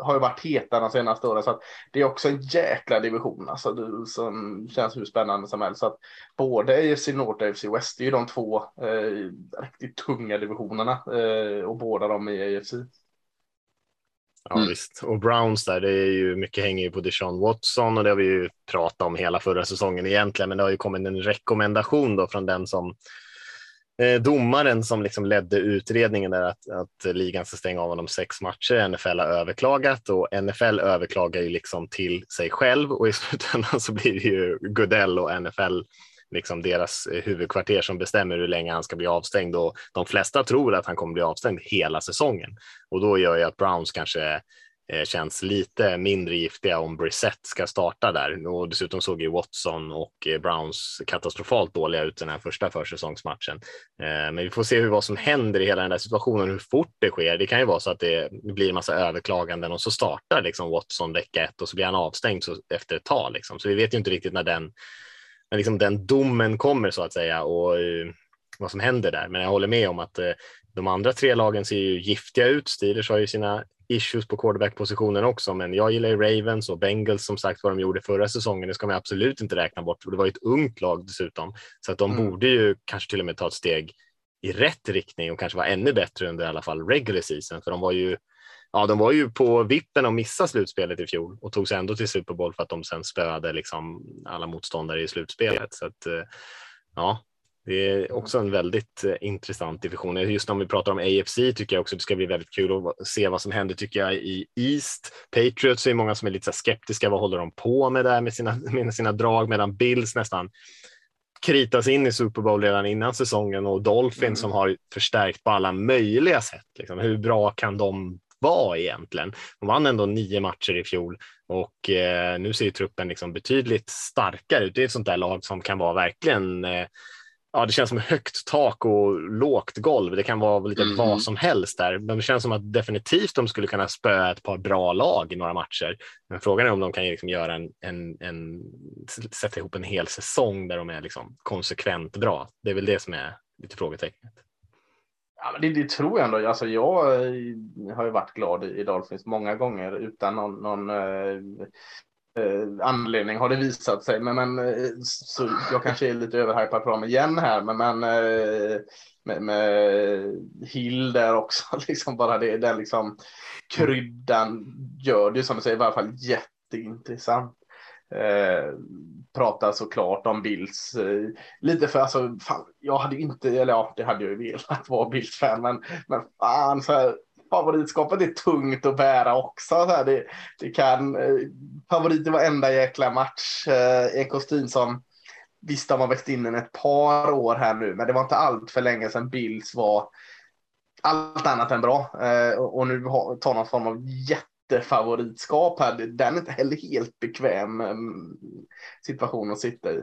har ju varit heta de senaste åren. Så att det är också en jäkla division alltså, det, som känns hur spännande som helst. Så att både AFC North och AFC West är ju de två uh, riktigt tunga divisionerna uh, och båda de i AFC. Ja mm. visst, och Browns där, det är ju mycket hänger ju på Deshaun Watson och det har vi ju pratat om hela förra säsongen egentligen, men det har ju kommit en rekommendation då från den som Eh, Eh, domaren som liksom ledde utredningen där att, att ligan ska stänga av honom sex matcher. NFL har överklagat och NFL överklagar ju liksom till sig själv och i slutändan så blir det ju Goodell och NFL liksom deras eh, huvudkvarter som bestämmer hur länge han ska bli avstängd och de flesta tror att han kommer bli avstängd hela säsongen och då gör ju att Browns kanske Eh, känns lite mindre giftiga om Brissett ska starta där. Och dessutom såg ju Watson och eh, Browns katastrofalt dåliga ut den här första försäsongsmatchen. Eh, men vi får se hur, vad som händer i hela den där situationen, hur fort det sker. Det kan ju vara så att det blir en massa överklaganden och så startar liksom Watson vecka ett och så blir han avstängd efter ett tag. Liksom. Så vi vet ju inte riktigt när den, när liksom den domen kommer så att säga och vad som händer där. Men jag håller med om att de andra tre lagen ser ju giftiga ut. Steelers har ju sina issues på quarterback-positionen också, men jag gillar Ravens och Bengals som sagt vad de gjorde förra säsongen. Det ska man absolut inte räkna bort. Det var ju ett ungt lag dessutom, så att de mm. borde ju kanske till och med ta ett steg i rätt riktning och kanske vara ännu bättre under i alla fall regular season, för de var ju Ja, de var ju på vippen att missa slutspelet i fjol och tog sig ändå till Super Bowl för att de sen spöade liksom alla motståndare i slutspelet. Så att, eh, ja, det är också en väldigt eh, intressant division. Just om vi pratar om AFC tycker jag också det ska bli väldigt kul att se vad som händer tycker jag i East. Patriots är många som är lite skeptiska. Vad håller de på med där med sina, med sina drag medan Bills nästan kritas in i Super Bowl redan innan säsongen och Dolphins mm. som har förstärkt på alla möjliga sätt. Liksom. Hur bra kan de vara egentligen? De vann ändå nio matcher i fjol och eh, nu ser truppen liksom betydligt starkare ut. Det är ett sånt där lag som kan vara verkligen eh, ja, det känns som högt tak och lågt golv. Det kan vara lite mm. vad som helst där. Men det känns som att definitivt de skulle kunna spöa ett par bra lag i några matcher. Men frågan är om de kan liksom göra en, en, en sätta ihop en hel säsong där de är liksom konsekvent bra. Det är väl det som är lite frågetecknet. Ja, men det, det, tror jag ändå. Alltså, jag har ju varit glad i, i Dolphins många gånger utan någon, någon eh, eh, anledning har det visat sig. Men, men eh, så jag kanske är lite överhypad på dem igen här. Men, men eh, med, med Hill där också, liksom bara det, den liksom kryddan gör det som du säger i varje fall jätteintressant. Eh, pratar såklart om Bills. Eh, lite för alltså, fan, jag hade inte, eller ja, det hade jag ju velat vara Bills-fan, men, men fan, så här, favoritskapet är tungt att bära också. Så här, det, det kan eh, favorit i varenda jäkla match. Eh, en kostym som visst har man växt in den ett par år här nu, men det var inte allt för länge sedan Bills var allt annat än bra. Eh, och nu tar någon form av jättefavoritskap här. Den är inte heller helt bekväm eh, situation att sitta i.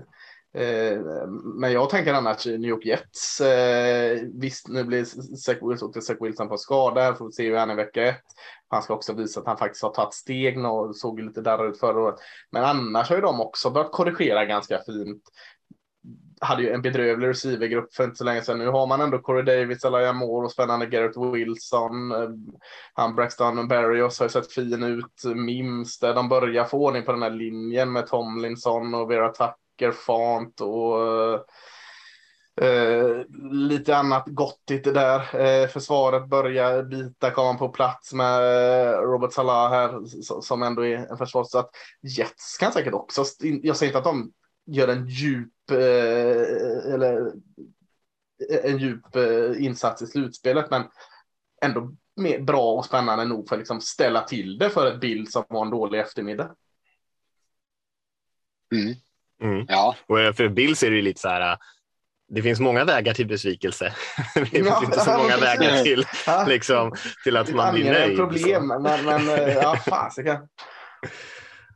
Eh, men jag tänker annars New York Jets. Eh, visst, nu blir Zach Wilson, Zach Wilson på skada. Får se hur han är vecka ett. Han ska också visa att han faktiskt har tagit steg och såg lite där ut förra året. Men annars har ju de också börjat korrigera ganska fint. Hade ju en bedrövlig receivergrupp för inte så länge sedan. Nu har man ändå Corey Davis, Elijah Moore och spännande Garrett Wilson. Eh, han Braxton Berrios har ju sett fin ut. Mims där de börjar få ordning på den här linjen med Tomlinson och Vera Tucker Font och Eh, lite annat gottigt där. Eh, försvaret börjar bita, komma på plats med eh, Robert Salah här som ändå är en försvars. Så att Jets kan säkert också, jag säger inte att de gör en djup eh, eller eh, en djup eh, insats i slutspelet, men ändå mer bra och spännande nog för att liksom ställa till det för ett bild som var en dålig eftermiddag. Mm. Mm. Ja. Och för Bills är det lite så här det finns många vägar till besvikelse. det finns ja, inte så många vägar till, liksom, till att man blir nöjd. problem, men, men eh, ja, fasiken.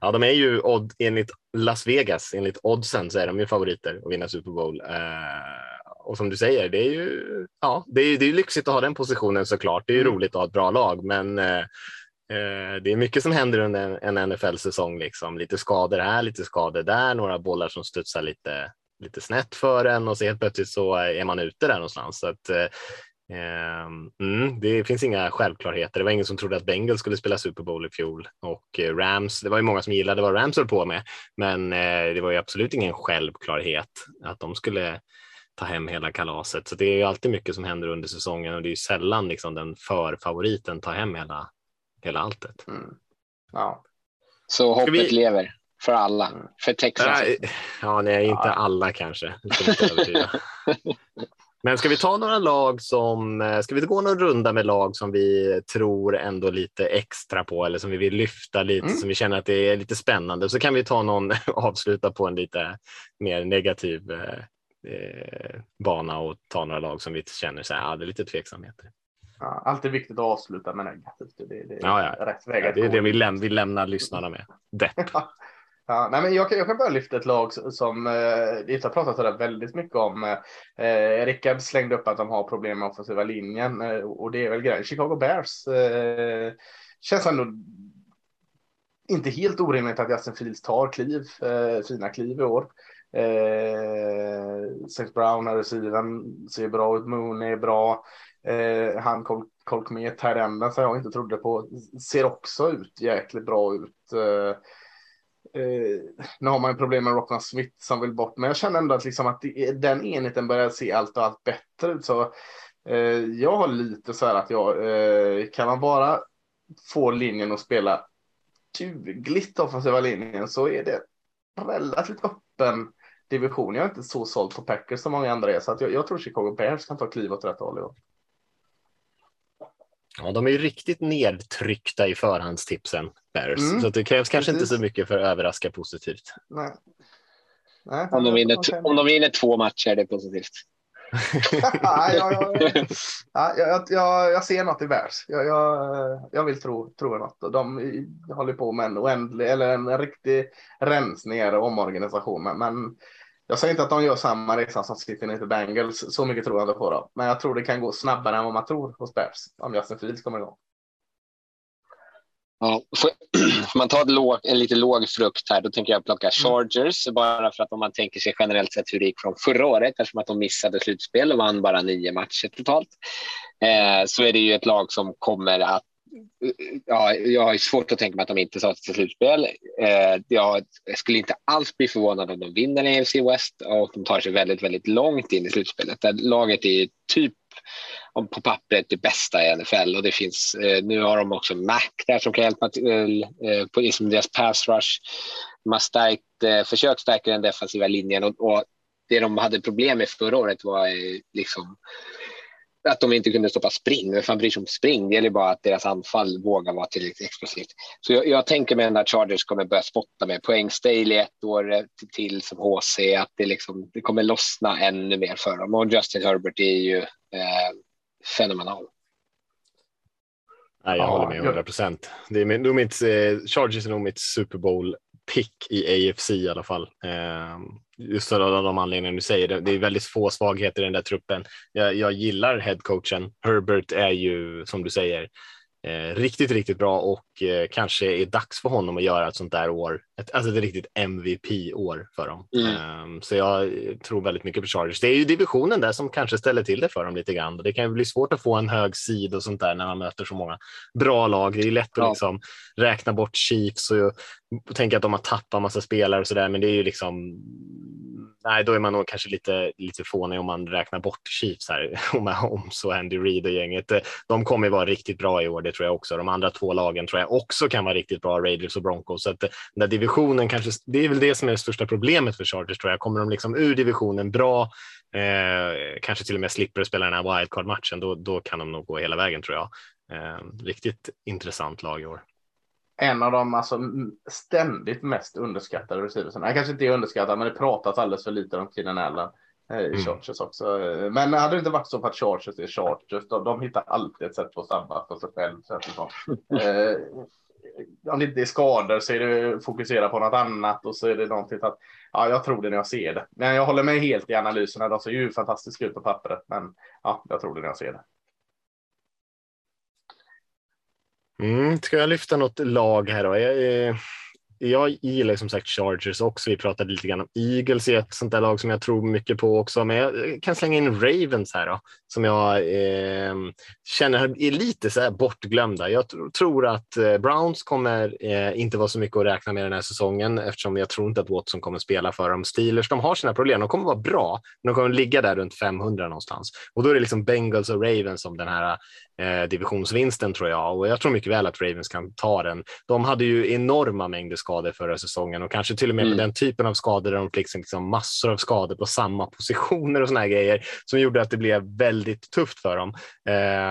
Ja, de är ju odd, enligt Las Vegas, enligt oddsen så är de ju favoriter att vinna Super Bowl. Eh, och som du säger, det är ju ja, det är, det är lyxigt att ha den positionen såklart. Det är ju mm. roligt att ha ett bra lag, men eh, eh Eh, det är mycket som händer under en NFL-säsong. Liksom. Lite skador här, lite skador där, några bollar som studsar lite lite snett för en och så helt plötsligt så är man ute där någonstans. Så att, eh, mm, det finns inga självklarheter. Det var ingen som trodde att Bengals skulle spela Super Bowl i fjol och eh, Rams. Det var ju många som gillade vad Rams höll på med, men eh, det var ju absolut ingen självklarhet att de skulle ta hem hela kalaset. Så det är ju alltid mycket som händer under säsongen och det är ju sällan liksom den för-favoriten tar hem hela, hela alltet. Mm. Ja. Så hoppet vi... lever för alla, mm. för Texas. Ja, nej, inte ja. alla kanske. Men ska vi ta några lag som, eh, ska vi gå någon runda med lag som vi tror ändå lite extra på eller som vi vill lyfta lite, mm. som vi känner att det är lite spännande. Så kan vi ta någon, avsluta på en lite mer negativ eh, eh, bana och ta några lag som vi känner så här, ja, det är lite tveksamheter. Ja, alltid viktigt att avsluta med negativt. Det, det, det ja, ja. rätt väg ja, Det är det vi, läm vi lämnar lyssnarna med. Depp. Ja, nej, men jag, kan, jag kan bara lyfta ett lag som eh, inte har pratat sådär väldigt mycket om. Eh, Rickard slängde upp att de har problem med offensiva linjen eh, och det är väl grejen. Chicago Bears eh, känns ändå inte helt orimligt att Justin Fields tar kliv, eh, fina kliv i år. Eh, Saint Brown, receiven, ser bra ut. Moon är bra. Eh, han Colk med Tyrenden som jag inte trodde på ser också ut jäkligt bra ut. Eh, Eh, nu har man ju problem med Rockman Smith som vill bort, men jag känner ändå att, liksom att den enheten börjar se allt och allt bättre ut. Så eh, jag har lite så här att jag eh, kan man bara få linjen att spela dugligt offensiva linjen så är det relativt öppen division. Jag är inte så såld på Packers som många andra är, så att jag, jag tror Chicago Bears kan ta kliv åt rätt håll i år. Ja, de är ju riktigt nedtryckta i förhandstipsen, Bears. Mm. Så det krävs kanske Precis. inte så mycket för att överraska positivt. Nej. Nej, om, de vinner, om de vinner två matcher är det positivt. ja, ja, ja, jag, jag, jag, ser något i Bears. Jag, jag, jag vill tro, tro något. De håller på med en oändlig eller en riktig rensning och omorganisation. Men jag säger inte att de gör samma resa som Cincinnati Bengals. Så mycket tror jag inte på dem. Men jag tror det kan gå snabbare än vad man tror hos Bears om Justin Fields kommer igång. Ja, får, man ta låg, en lite låg frukt här, då tänker jag plocka mm. Chargers. Mm. Bara för att om man tänker sig generellt sett hur det gick från förra året, eftersom att de missade slutspel och vann bara nio matcher totalt, eh, så är det ju ett lag som kommer att ja, jag har svårt att tänka mig att de inte tar sig till slutspel. Eh, jag, skulle inte alls bli förvånad om de vinner AFC West och de tar sig väldigt, väldigt långt in i slutspelet. Där laget är typ på pappret det bästa i NFL och det finns, eh, nu har de också Mac där som kan hjälpa till eh, eh på liksom deras pass rush. De har stärkt, eh, försökt stärka den defensiva linjen och, och det de hade problem med förra året var eh, liksom att de inte kunde stoppa spring. Vem fan bryr sig om spring? Det gäller bara att deras anfall vågar vara tillräckligt explosivt. Så jag, jag tänker mig att Chargers kommer börja spotta med poängstale i ett år till, till som HC, att det, liksom, det kommer lossna ännu mer för dem. Och Justin Herbert är ju eh, fenomenal. Nej, jag ja, håller med 100 procent. Eh, Chargers är nog mitt Super Bowl pick i AFC i alla fall. Eh, just av de anledningar du säger. Det, det är väldigt få svagheter i den där truppen. Jag, jag gillar headcoachen. Herbert är ju, som du säger, eh, riktigt, riktigt bra och eh, kanske är dags för honom att göra ett sånt där år. Ett, alltså ett riktigt MVP-år för dem. Mm. Um, så jag tror väldigt mycket på Chargers. Det är ju divisionen där som kanske ställer till det för dem lite grann. Det kan ju bli svårt att få en hög sid och sånt där när man möter så många bra lag. Det är lätt att ja. liksom räkna bort Chiefs och, och tänka att de har tappat massa spelare och så där, men det är ju liksom nej, då är man nog kanske lite, lite fånig om man räknar bort Chiefs här, om Mahomes och Andy Reid och gänget. Eh, de kommer vara riktigt bra i år, det tror jag också. De andra två lagen tror jag också kan vara riktigt bra, Raiders och Broncos. Så att eh, den där divisionen kanske, det är väl det som är det största problemet för Chargers tror jag. Kommer de liksom ur divisionen bra, eh, kanske till och med slipper spela den här wildcard-matchen, då, då kan de nog gå hela vägen tror jag. Eh, riktigt intressant lag i år en av de alltså, ständigt mest underskattade receiversen. Han kanske inte är underskattad, men det pratas alldeles för lite om Keenan Allen eh, i mm. Chargers också. Men hade det inte varit så på att Chargers är Chargers, de, de hittar alltid ett sätt att sabba för sig själv. Eh, om det inte är skador så är det fokusera på något annat och så är det någonting att ja, jag tror det när jag ser det. Men jag håller med helt i analyserna. De ser ju fantastiska ut på pappret, men ja, jag tror det när jag ser det. Mm, ska jag lyfta något lag här då? Jag, eh, jag gillar som sagt Chargers också. Vi pratade lite grann om Eagles i ett sånt där lag som jag tror mycket på också. Men jag kan slänga in Ravens här då, som jag eh, känner är lite så här bortglömda. Jag tror att eh, Browns kommer eh, inte vara så mycket att räkna med den här säsongen eftersom jag tror inte att Watson kommer spela för dem. Steelers, de har sina problem. De kommer vara bra, men de kommer ligga där runt 500 någonstans. Och då är det liksom Bengals och Ravens som den här eh, divisionsvinsten tror jag och jag tror mycket väl att Ravens kan ta den. De hade ju enorma mängder skador förra säsongen och kanske till och med mm. den typen av skador där de fick liksom massor av skador på samma positioner och såna här grejer som gjorde att det blev väldigt tufft för dem.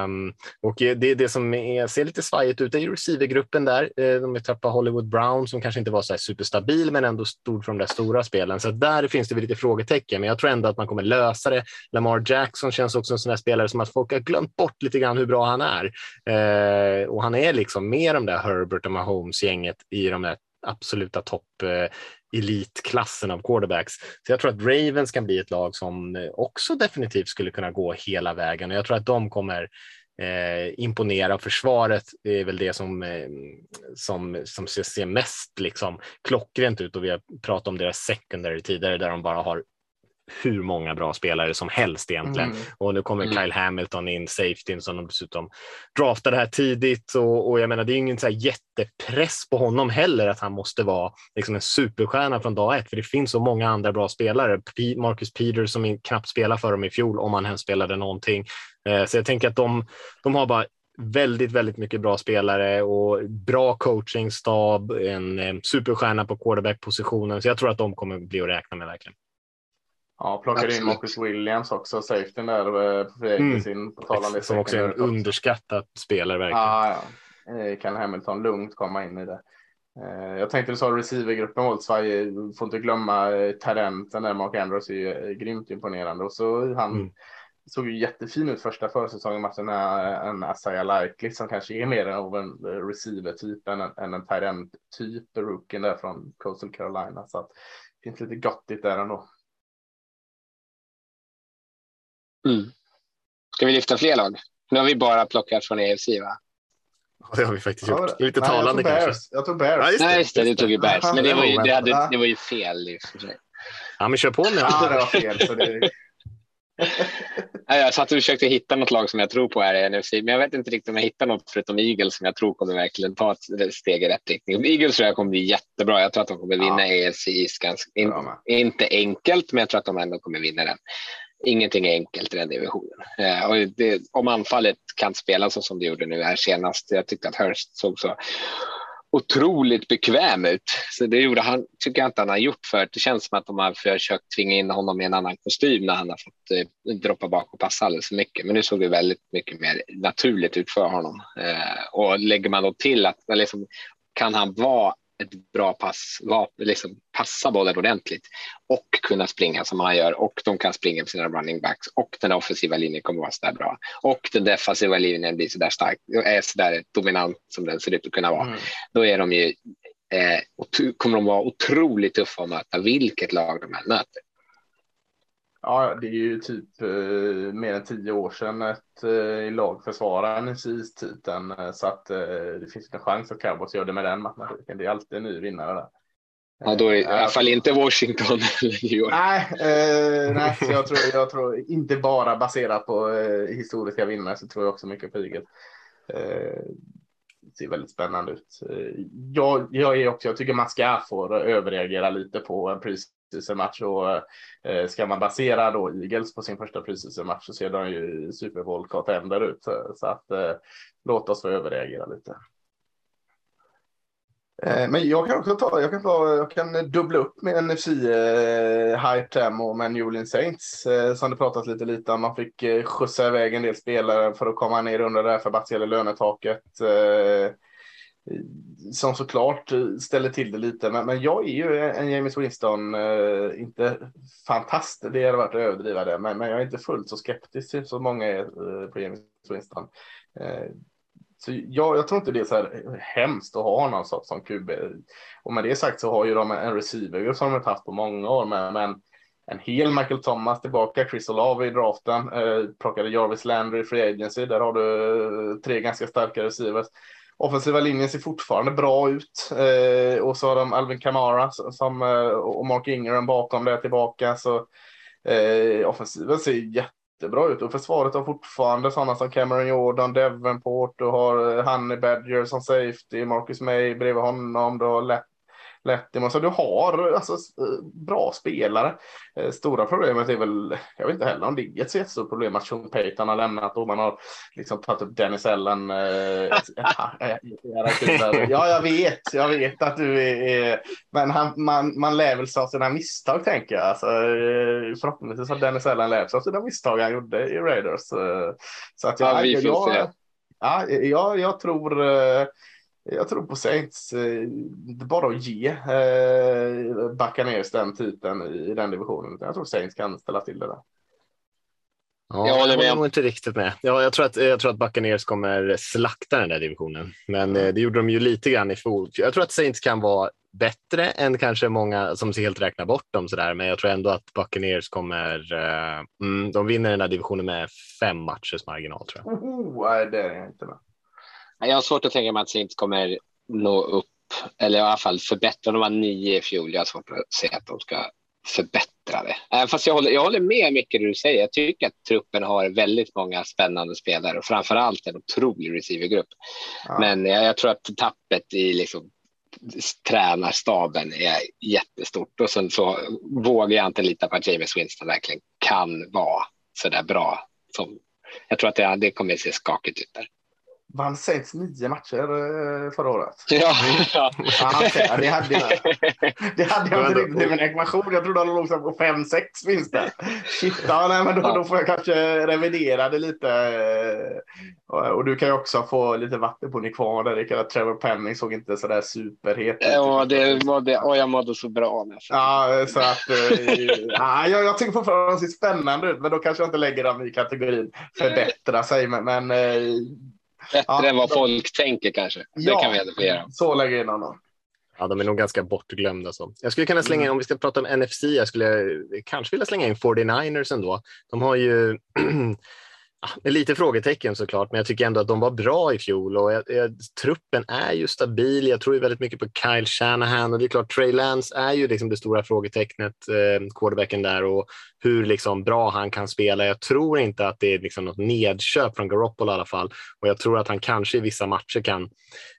Um, och det, det som är, ser lite svajigt ut är receivergruppen där. Uh, de är tappat Hollywood Brown som kanske inte var så superstabil men ändå stod för de där stora spelen. Så där finns det väl lite frågetecken, men jag tror ändå att man kommer lösa det. Lamar Jackson känns också en sån här spelare som att folk har glömt bort lite grann hur bra han är. Uh, och han är liksom med de där Herbert och Mahomes-gänget i de där absoluta topp eh, elitklassen av quarterbacks. Så jag tror att Ravens kan bli ett lag som eh, också definitivt skulle kunna gå hela vägen och jag tror att de kommer eh, imponera. Försvaret är väl det som, eh, som, som ser mest liksom, klockrent ut och vi har pratat om deras secondary tidigare där de bara har hur många bra spelare som helst egentligen. Mm. Och nu kommer mm. Kyle Hamilton in, safety som de dessutom draftade här tidigt och, och jag menar det är ingen så jättepress på honom heller att han måste vara liksom en superstjärna från dag ett, för det finns så många andra bra spelare. P Marcus Peters som knappt spelade för dem i fjol, om han ens spelade någonting. Eh, så jag tänker att de, de har bara väldigt, väldigt mycket bra spelare och bra coachingstab, en eh, superstjärna på quarterback-positionen. Så jag tror att de kommer bli att räkna med verkligen. Ja, plockade in Marcus Williams också, safetyn där eh, på mm. sin på talan Som också är en underskattad spelare verkligen. Ja, ja. Eh, kan Hamilton lugnt komma in i det. Eh, jag tänkte du sa receivergruppen svajig. Får inte glömma talenten där. Mark Andrews är ju grymt imponerande och så han mm. såg ju jättefin ut första försäsongen matchen en Asaya Likely som kanske är mer av en receiver typ än en, än en tight end typ rookien där från Coastal Carolina så att det finns lite gottigt där ändå. Mm. Ska vi lyfta fler lag? Nu har vi bara plockat från EFC va? Ja, det har vi faktiskt gjort. Ja, Lite nej, talande jag kanske. Jag tog Bears. Ja, just det, nej, just det, du tog ju Bears. Men det var ju, det, hade, det var ju fel i och för sig. Ja, men kör på nu. Ja, det var fel. Så det... jag satt och försökte hitta något lag som jag tror på här i NFC, men jag vet inte riktigt om jag hittar något förutom Eagles som jag tror kommer verkligen ta ett steg i rätt riktning. Eagles tror jag kommer bli jättebra. Jag tror att de kommer vinna ja. EFC ganska, in, inte enkelt, men jag tror att de ändå kommer vinna den ingenting är enkelt i den divisionen. Eh, och det, om anfallet kan spela så som det gjorde nu här senast. Jag tyckte att Hurst såg så otroligt bekväm ut. Så det gjorde han, tycker jag inte han har gjort för Det känns som att de har försökt tvinga in honom i en annan kostym när han har fått eh, droppa bak och passa alldeles för mycket. Men nu såg det väldigt mycket mer naturligt ut för honom. Eh, och lägger man då till att liksom, kan han vara ett bra pass, liksom passa bollen ordentligt och kunna springa som han gör och de kan springa på sina running backs och den offensiva linjen kommer vara så där bra och den defensiva linjen blir så där stark är så där dominant som den ser ut att kunna vara. Mm. Då är de ju eh, kommer de vara otroligt tuffa att möta vilket lag de än möter. Ja, det är ju typ eh, mer än tio år sedan ett eh, lag försvarade NFCs-titeln eh, så att eh, det finns en chans att Cowboys gör det med den matematiken. Det är alltid en ny vinnare där. Ja, då är i alla fall inte Washington eller New York. Nej, eh, nej så jag, tror, jag tror inte bara baserat på eh, historiska vinnare så tror jag också mycket på Eagles. Eh, det ser väldigt spännande ut. Eh, jag, jag, är också, jag tycker man ska få överreagera lite på en pris preseason-match och eh, ska man basera då Eagles på sin första preseason-match så ser de ju Super Bowl contender ut. Eh, så att eh, låt oss få överreagera lite. Eh, men jag kan också ta, jag kan, ta, jag kan dubbla upp med NFC eh, Hype och med New Orleans Saints eh, som det pratats lite lite om. Man fick eh, skjutsa iväg en del spelare för att komma ner under det här förbasserade lönetaket. Eh, Eh, som såklart eh, ställer till det lite. Men, men jag är ju en James Winston, eh, inte fantast, det hade varit att överdriva det, men, men jag är inte fullt så skeptisk till så många är eh, på James Winston. Eh, så jag, jag tror inte det är så här hemskt att ha någon som, som QB. Och med det sagt så har ju de en receiver som de har haft på många år, men, men en hel Michael Thomas tillbaka, Chris Olave i draften, eh, plockade Jarvis Landry i Free Agency, där har du eh, tre ganska starka receivers. Offensiva linjen ser fortfarande bra ut. Eh, och så har de Alvin Kamara som, eh, och Mark Ingram bakom det tillbaka. Så eh, offensiven ser jättebra ut. Och försvaret har fortfarande sådana som Cameron Jordan, Devenport, du har eh, Honey Badger som safety, Marcus May bredvid honom, du har Lapp Lettim. Så du har alltså, bra spelare. Eh, stora problemet är väl, jag vet inte heller om det är ett så jättestort problem att Sean Payton har lämnat och man har liksom tagit upp Dennis Ellen. Eh, ja, jag vet, jag vet att du är, men han, man, man lär väl sig av sina misstag tänker jag. Alltså, eh, förhoppningsvis har Dennis Ellen lärt sig av sina misstag han gjorde i Raiders. Så att jag, ja, vi får jag, se. Ja, jag, jag tror jag tror på Saints. Eh, det är bara att ge eh, Buccaneers den titeln i den divisionen. Jag tror Saints kan ställa till det där. Ja, jag håller, jag nog inte riktigt med. Ja, jag, tror att, jag tror att Buccaneers kommer slakta den där divisionen, men eh, det gjorde de ju lite grann i fjol. Jag tror att Saints kan vara bättre än kanske många som helt räknar bort dem sådär, men jag tror ändå att Buccaneers kommer. Uh, mm, de vinner den där divisionen med fem matchers marginal tror jag. Oh, nej, det är jag inte med. Jag har svårt att tänka mig att Saints kommer nå upp eller i alla fall förbättra. De var nio i fjol. Jag har svårt att se att de ska förbättra det. Fast jag håller, jag håller med mycket det du säger. Jag tycker att truppen har väldigt många spännande spelare och framför allt en otrolig receivergrupp. Ja. Men jag, jag, tror att tappet i liksom tränarstaben är jättestort och sen så vågar jag inte lita på att James Winston verkligen kan vara så där bra. Som, jag tror att det, det kommer att se skakigt ut där vann Saints nio matcher eh, förra året. Ja, ja. Det hade jag, det hade jag inte riktigt i min ekvation. Jag trodde de låg på fem sex vinster. Shit, ja, nej, men då, då, får jag kanske revidera det lite. Eh, och du kan ju också få lite vatten på Nikvar där. Det Trevor Penning såg inte så där superhet ut. Ja, det var det. Och jag mådde så bra. Med. Ja, så att. ja, jag, jag tycker fortfarande att de ser spännande ut, men då kanske jag inte lägger dem i kategorin förbättra sig. Men, men Bättre ja, än vad de... folk tänker kanske. Det ja, kan vi identifiera. Så lägger jag in honom. Ja, de är nog ganska bortglömda. Så. Jag skulle kunna slänga in, mm. om vi ska prata om NFC, jag skulle kanske vilja slänga in 49ers ändå. De har ju Med lite frågetecken såklart, men jag tycker ändå att de var bra i fjol och jag, jag, truppen är ju stabil. Jag tror ju väldigt mycket på Kyle Shanahan och det är klart Trey Lance är ju liksom det stora frågetecknet, eh, quarterbacken där och hur liksom bra han kan spela. Jag tror inte att det är liksom något nedköp från Garoppolo i alla fall och jag tror att han kanske i vissa matcher kan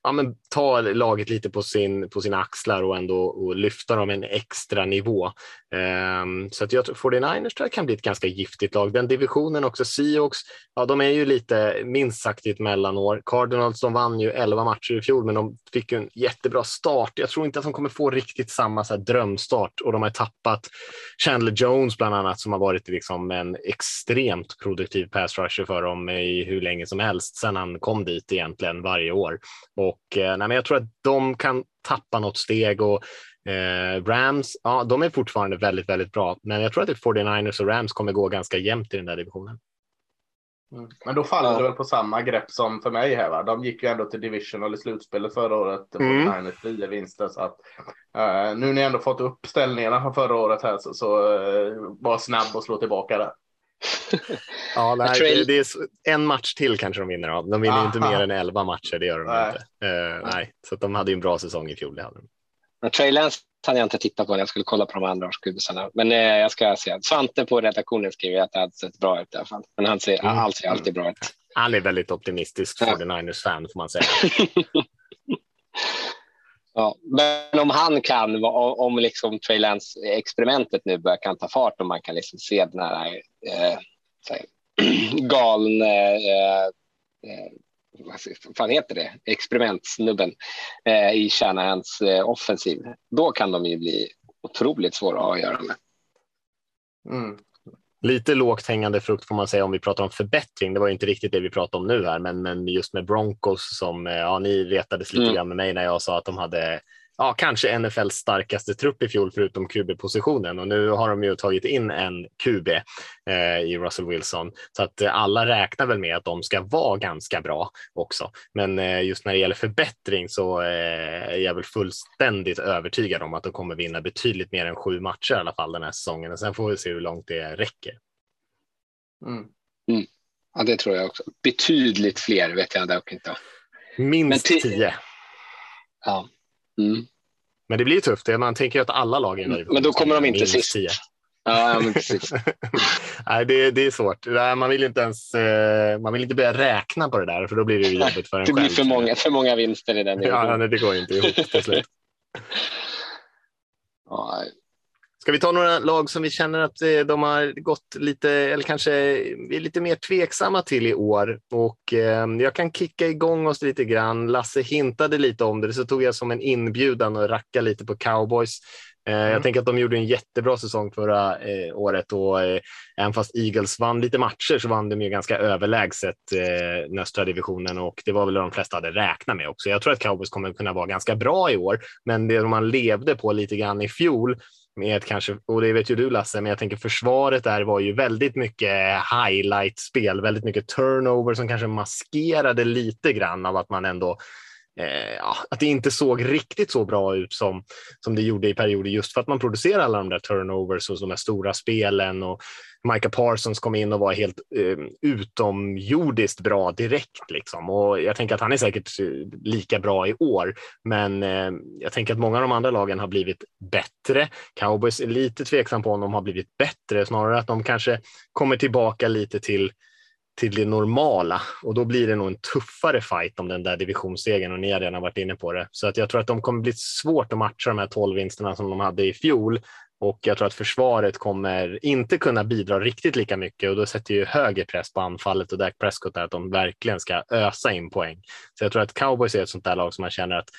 ja, men ta laget lite på, sin, på sina axlar och ändå och lyfta dem en extra nivå. Um, så att jag tror 49ers tror jag kan bli ett ganska giftigt lag. Den divisionen också, Seahawks, ja, de är ju lite minst sagt i ett mellanår. Cardinals de vann ju 11 matcher i fjol, men de fick en jättebra start. Jag tror inte att de kommer få riktigt samma så här, drömstart och de har tappat Chandler Jones bland annat som har varit liksom en extremt produktiv pass rusher för dem i hur länge som helst sedan han kom dit egentligen varje år. Och eh, nej, men jag tror att de kan tappa något steg och Eh, Rams, ja, de är fortfarande väldigt, väldigt bra, men jag tror att 49ers och Rams kommer gå ganska jämnt i den där divisionen. Mm. Men då faller ja. det väl på samma grepp som för mig här. Va? De gick ju ändå till divisional i slutspelet förra året. Mm. 49ers vinster. Så att, uh, nu när ni ändå fått upp ställningarna från förra året här så, så uh, var snabb och slå tillbaka där. ja, nej, det, det, är en match till kanske de vinner av. De vinner Aha. inte mer än elva matcher, det gör de nej. inte. Uh, nej. Så de hade ju en bra säsong i fjol. Det hade de. Trey Lance hade jag inte tittat på när jag skulle kolla på de andra årskuddisarna. Men eh, jag ska se. Svante på redaktionen skriver att det hade sett bra ut i alla fall. Men han ser, mm. allt ser alltid bra ut. Han är väldigt optimistisk för ja. 49ers fan får man säga. Ja, men om han kan, om liksom Trey Lance-experimentet nu börjar kan ta fart och man kan liksom se den här eh, galna eh, eh, vad fan heter det, experimentsnubben eh, i Shanahans eh, offensiv, då kan de ju bli otroligt svåra att ha att göra med. Mm. Lite lågt hängande frukt får man säga om vi pratar om förbättring. Det var inte riktigt det vi pratade om nu här, men, men just med Broncos som eh, ja, ni retades lite mm. grann med mig när jag sa att de hade ja, kanske NFLs starkaste trupp i fjol förutom QB-positionen och nu har de ju tagit in en QB eh, i Russell Wilson så att eh, alla räknar väl med att de ska vara ganska bra också. Men eh, just när det gäller förbättring så eh, är jag väl fullständigt övertygad om att de kommer vinna betydligt mer än sju matcher i alla fall den här säsongen och sen får vi se hur långt det räcker. Mm. Mm. Ja, det tror jag också. Betydligt fler vet jag dock inte. Minst tio. Ja. Mm. Men det blir tufft. Man tänker att alla lag är nöjda. Men då kommer de inte sist. Ja, men precis. Nej, det, det är svårt. Man vill inte ens eh, man vill inte börja räkna på det där för då blir det jobbigt för en Det blir för många, för många vinster i den. Ja, nej, det går inte ihop till slut. Ska vi ta några lag som vi känner att eh, de har gått lite, eller kanske är lite mer tveksamma till i år? Och eh, jag kan kicka igång oss lite grann. Lasse hintade lite om det, så tog jag som en inbjudan och racka lite på cowboys. Eh, mm. Jag tänker att de gjorde en jättebra säsong förra eh, året och även fast Eagles vann lite matcher så vann de ju ganska överlägset eh, östra divisionen och det var väl de flesta hade räknat med också. Jag tror att cowboys kommer kunna vara ganska bra i år, men det man levde på lite grann i fjol med kanske, och det vet ju du Lasse, men jag tänker försvaret där var ju väldigt mycket highlight-spel, väldigt mycket turnover som kanske maskerade lite grann av att man ändå eh, ja, att det inte såg riktigt så bra ut som, som det gjorde i perioder just för att man producerar alla de där turnovers och de här stora spelen och Micah Parsons kom in och var helt eh, utomjordiskt bra direkt. Liksom. Och jag tänker att han är säkert eh, lika bra i år, men eh, jag tänker att många av de andra lagen har blivit bättre. Cowboys är lite tveksam på om de har blivit bättre, snarare att de kanske kommer tillbaka lite till till det normala och då blir det nog en tuffare fight om den där divisionssegern och ni har redan varit inne på det. Så att jag tror att de kommer bli svårt att matcha de här 12 vinsterna som de hade i fjol och jag tror att försvaret kommer inte kunna bidra riktigt lika mycket och då sätter ju högre press på anfallet och Dak Prescott är att de verkligen ska ösa in poäng. Så jag tror att cowboys är ett sånt där lag som man känner att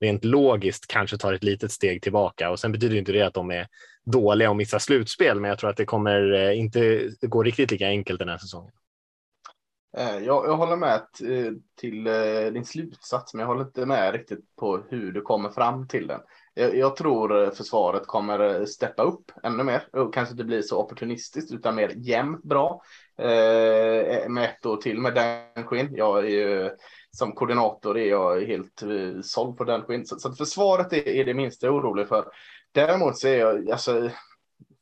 rent logiskt kanske tar ett litet steg tillbaka och sen betyder inte det att de är dåliga och missar slutspel, men jag tror att det kommer eh, inte gå riktigt lika enkelt den här säsongen. Eh, jag, jag håller med eh, till eh, din slutsats, men jag håller inte med riktigt på hur du kommer fram till den. Jag, jag, tror försvaret kommer steppa upp ännu mer och kanske inte blir så opportunistiskt utan mer jämnt bra eh, med ett år till med Dan Quinn. Jag är ju som koordinator är jag helt såld på Dan Quinn så, så försvaret är, är det minsta jag är orolig för. Däremot så är jag alltså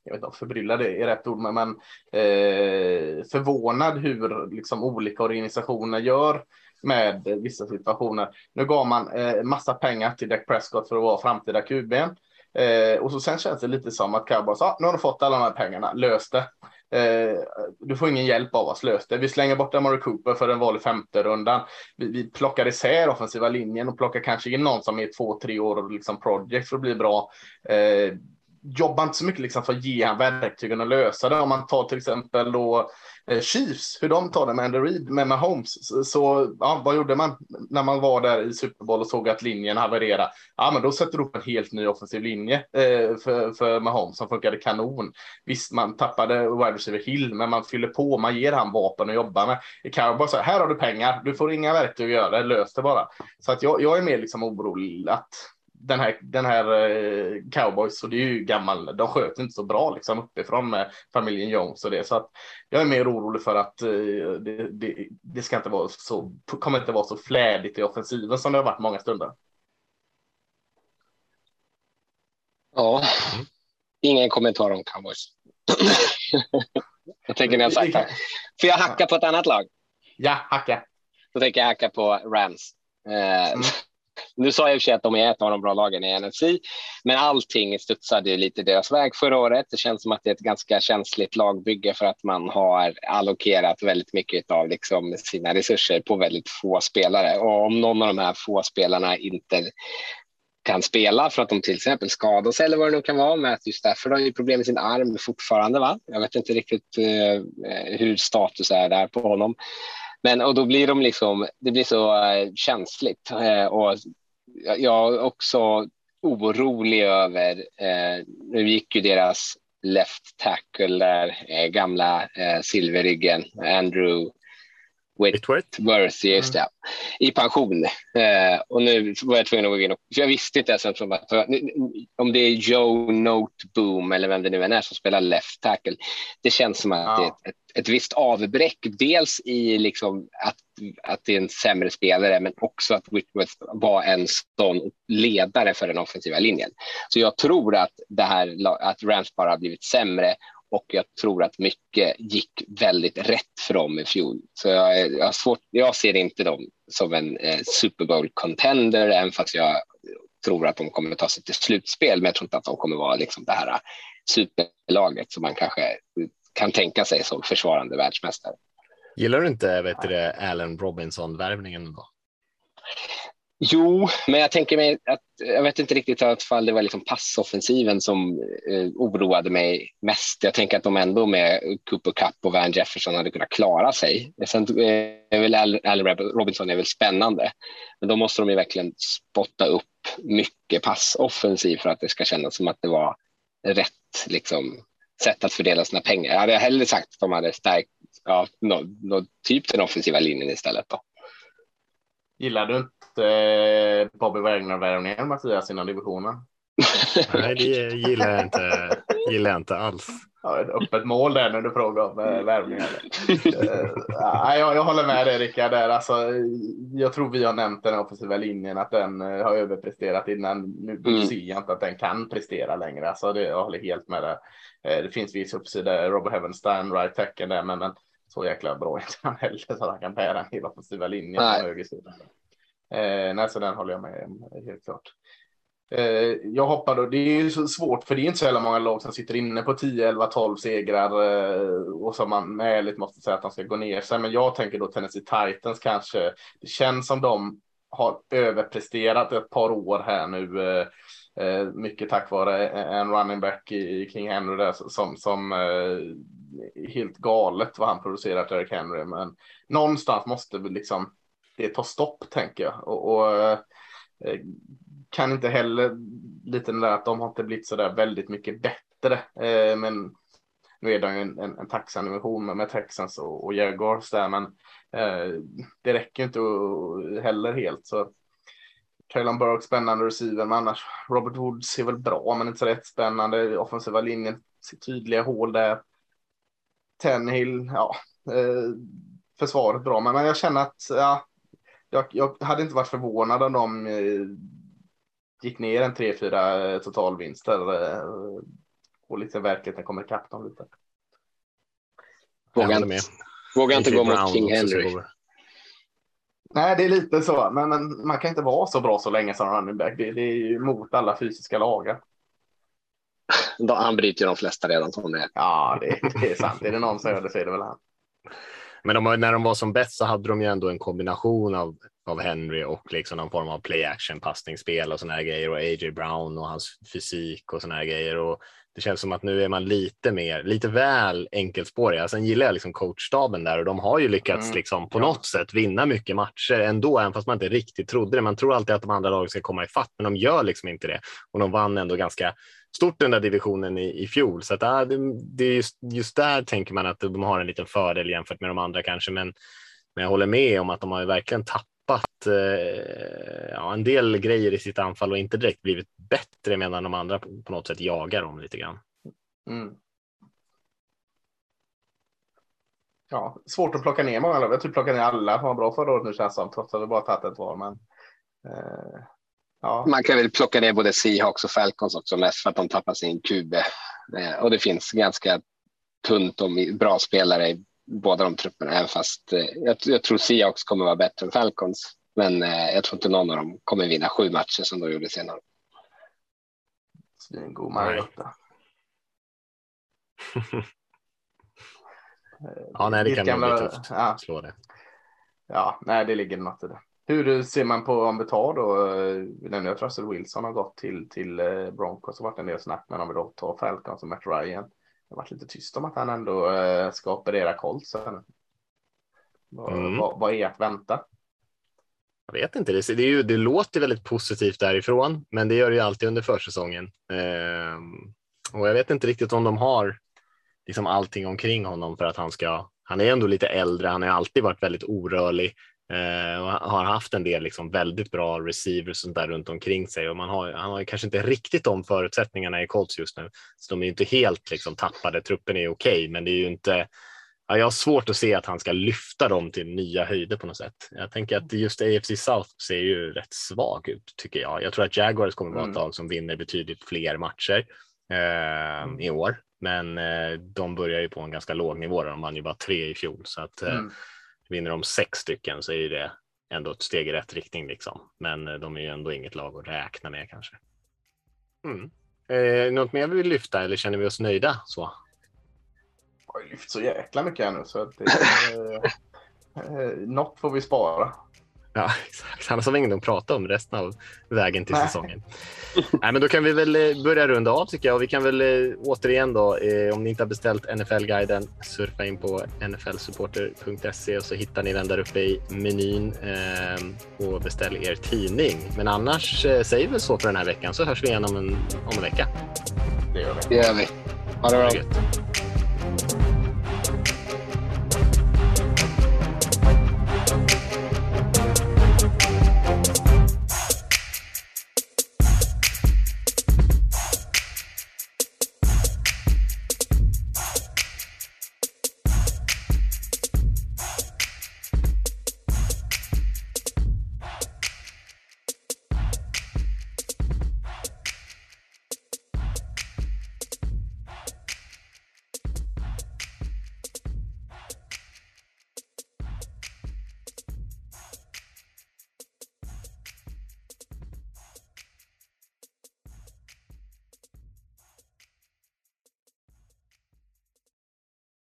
jag vet inte om förbryllad är rätt ord, men, eh, förvånad hur liksom, olika organisationer gör med vissa situationer. Nu gav man eh, massa pengar till Dak Prescott för att vara framtida QB. Eh, och så sen känns det lite som att Cowboys, ah, nu har du fått alla de här pengarna, lös det. Eh, du får ingen hjälp av oss, lös det. Vi slänger bort Amari Cooper för en val i femte rundan. Vi, vi plockar isär offensiva linjen och plockar kanske in någon som är två, tre år och liksom project för att bli bra. Eh, jobbar inte så mycket liksom för att ge han verktygen att lösa det. Om man tar till exempel då eh, Chiefs, hur de tar det med Andy Reid, med Mahomes. Så, ja, vad gjorde man när man var där i Super Bowl och såg att linjen havererade? Ja, men då sätter du upp en helt ny offensiv linje eh, för, för Mahomes som funkade kanon. Visst, man tappade wide receiver Hill, men man fyller på, man ger han vapen att jobba med. I Cowboys, här har du pengar, du får inga verktyg att göra det, lös det bara. Så att jag, jag är mer liksom orolig att den här, den här eh, cowboys, och det är ju gammal, de sköt inte så bra liksom uppifrån med familjen Jones och det. Så att jag är mer orolig för att eh, det, det, det, ska inte vara så, kommer inte vara så flädigt i offensiven som det har varit många stunder. Ja, ingen kommentar om cowboys. jag tänker när jag sagt det. Får jag hacka på ett annat lag? Ja, hacka. Då tänker jag hacka på Rams. Eh, mm. Nu sa jag i och för sig att de är ett av de bra lagen i NFC, men allting studsade lite deras väg förra året. Det känns som att det är ett ganska känsligt lagbygge för att man har allokerat väldigt mycket av liksom sina resurser på väldigt få spelare. Och om någon av de här få spelarna inte kan spela för att de till exempel skadas eller vad det nu kan vara. Matthew Stafford har ju problem med sin arm fortfarande. Va? Jag vet inte riktigt eh, hur status är där på honom. Men och då blir de liksom, det blir så eh, känsligt eh, och jag är också orolig över, eh, nu gick ju deras left tackle där, eh, gamla eh, silverryggen, Andrew Whitworth, just det, i pension. Eh, och nu var jag tvungen att gå in och, för jag visste inte ens som att, om det är Joe Noteboom eller vem det nu än är som spelar left tackle. Det känns som att ja. det är ett, ett, ett visst avbräck, dels i liksom att, att det är en sämre spelare, men också att Whitworth var en sån ledare för den offensiva linjen. Så jag tror att det här, att Rams bara har blivit sämre och jag tror att mycket gick väldigt rätt för dem i fjol. Så jag, jag, svårt, jag ser inte dem som en eh, Super Bowl contender, även fast jag tror att de kommer ta sig till slutspel, men jag tror inte att de kommer vara liksom det här superlaget som man kanske kan tänka sig som försvarande världsmästare. Gillar du inte vet du, Allen Robinson-värvningen då? Jo, men jag tänker mig att jag vet inte riktigt ifall det var liksom passoffensiven som eh, oroade mig mest. Jag tänker att de ändå med Cooper Cup och Van Jefferson hade kunnat klara sig. Sen eh, är väl Allen Robinson är väl spännande, men då måste de ju verkligen spotta upp mycket passoffensiv för att det ska kännas som att det var rätt liksom, sätt att fördela sina pengar. Jag hade hellre sagt att de hade stärkt ja, no, no, typ den offensiva linjen istället. Då. Gillar du inte eh, Bobby Wagner-värvningen Mattias inom divisionen? Nej, det gillar jag inte, gillar jag inte alls. Ja, ett öppet mål där när du frågar om äh, värvningar. uh, jag, jag håller med dig Rickard. Där. Alltså, jag tror vi har nämnt den offensiva linjen att den har överpresterat innan. Nu mm. ser jag inte att den kan prestera längre. Alltså, det, jag håller helt med dig. Uh, det finns viss uppsida. Robert Heavenstein, right tacken där, men, men så jäkla bra är inte han heller så att han kan bära en hel offensiva linjen på högersidan. Eh, nej, så den håller jag med helt klart. Eh, jag hoppar då, det är ju så svårt för det är inte så jävla många lag som sitter inne på 10, 11, 12 segrar eh, och som man med ärligt måste säga att de ska gå ner sig. Men jag tänker då Tennessee Titans kanske. Det känns som de har överpresterat ett par år här nu. Eh, eh mycket tack vare en running back i King Henry där som, som eh, helt galet vad han producerat, Eric Henry. Men någonstans måste vi liksom det tar stopp tänker jag. Och, och eh, kan inte heller lite där att de har inte blivit så där väldigt mycket bättre. Eh, men nu är det en, en, en taxanimation med, med Texans och, och Jaguars där, men eh, det räcker inte heller helt. Så Traylon Burke spännande receiver, men annars Robert Woods är väl bra, men inte så rätt spännande. Offensiva linjen, tydliga hål där. Tenhill, ja, eh, försvaret bra, men, men jag känner att ja, jag, jag hade inte varit förvånad om de eh, gick ner en 3-4 eh, totalvinster eh, och liksom verkligheten kommer ikapp dem lite. Vågar inte, vågar inte gå mot King Henry. Nej, det är lite så, men, men, man kan inte vara så bra så länge som running back. Det, det är ju mot alla fysiska lagar. Han bryter ju de flesta redan som det är. Ja, det, det är sant. Är det någon som gör det så är det väl han. Men de, när de var som bäst så hade de ju ändå en kombination av, av Henry och liksom någon form av play action passningsspel och såna här grejer och A.J. Brown och hans fysik och såna här grejer. Och det känns som att nu är man lite mer, lite väl enkelspåriga. Sen gillar jag liksom coachstaben där och de har ju lyckats mm. liksom på ja. något sätt vinna mycket matcher ändå, även fast man inte riktigt trodde det. Man tror alltid att de andra lagen ska komma ifatt, men de gör liksom inte det. Och de vann ändå ganska stort den där divisionen i, i fjol. Så att, äh, det, det är just, just där tänker man att de har en liten fördel jämfört med de andra kanske. Men, men jag håller med om att de har verkligen tappat eh, ja, en del grejer i sitt anfall och inte direkt blivit bättre medan de andra på, på något sätt jagar dem lite grann. Mm. Ja, svårt att plocka ner många lag. Jag typ plockat ner alla som var bra förra året nu känns som, trots att vi bara tagit ett var. Men, eh, Ja. Man kan väl plocka ner både Seahawks och Falcons också mest för att de tappar sin QB. Eh, och det finns ganska tunt om bra spelare i båda de trupperna, även fast eh, jag, jag tror Seahawks kommer vara bättre än Falcons. Men eh, jag tror inte någon av dem kommer vinna sju matcher som de gjorde senare. Svingod Mariota. ja, nej, det kan gamla, bli tufft. Ja. Slå det. Ja, nej, det ligger något i det. Hur ser man på om vi tar då, eh, nämnde att Russell Wilson har gått till, till eh, Broncos och varit en del snack, men om vi då tar Falcons och Matt Ryan. Det har varit lite tyst om att han ändå eh, ska operera Colts. Vad, mm. vad, vad är att vänta? Jag vet inte, det, det, ju, det, låter väldigt positivt därifrån, men det gör det ju alltid under försäsongen. Eh, och jag vet inte riktigt om de har liksom allting omkring honom för att han ska, han är ändå lite äldre, han har alltid varit väldigt orörlig eh, och har haft en del liksom väldigt bra receivers sånt där runt omkring sig och man har, han har kanske inte riktigt de förutsättningarna i Colts just nu. Så de är inte helt liksom tappade, truppen är okej, okay, men det är ju inte ja, jag har svårt att se att han ska lyfta dem till nya höjder på något sätt. Jag tänker att just AFC South ser ju rätt svag ut tycker jag. Jag tror att Jaguars kommer vara ett mm. lag som vinner betydligt fler matcher eh, i år, men eh, de börjar ju på en ganska låg nivå. De vann ju bara tre i fjol, så att eh, mm. Vinner de sex stycken så är det ändå ett steg i rätt riktning liksom. Men eh, de är ju ändå inget lag att räkna med kanske. Mm. Eh, något mer vi vill lyfta eller känner vi oss nöjda så? har ju lyft så jäkla mycket här nu så att det, eh, något får vi spara. Ja, exakt. Annars har vi inget att prata om resten av vägen till Nej. säsongen. Nej, men då kan vi väl eh, börja runda av tycker jag. Och vi kan väl eh, återigen då, eh, om ni inte har beställt NFL-guiden, surfa in på nflsupporter.se och så hittar ni den där uppe i menyn eh, och beställ er tidning. Men annars eh, säger vi så för den här veckan så hörs vi igen om en, om en vecka. Det gör vi. Det gör vi. Ha det bra.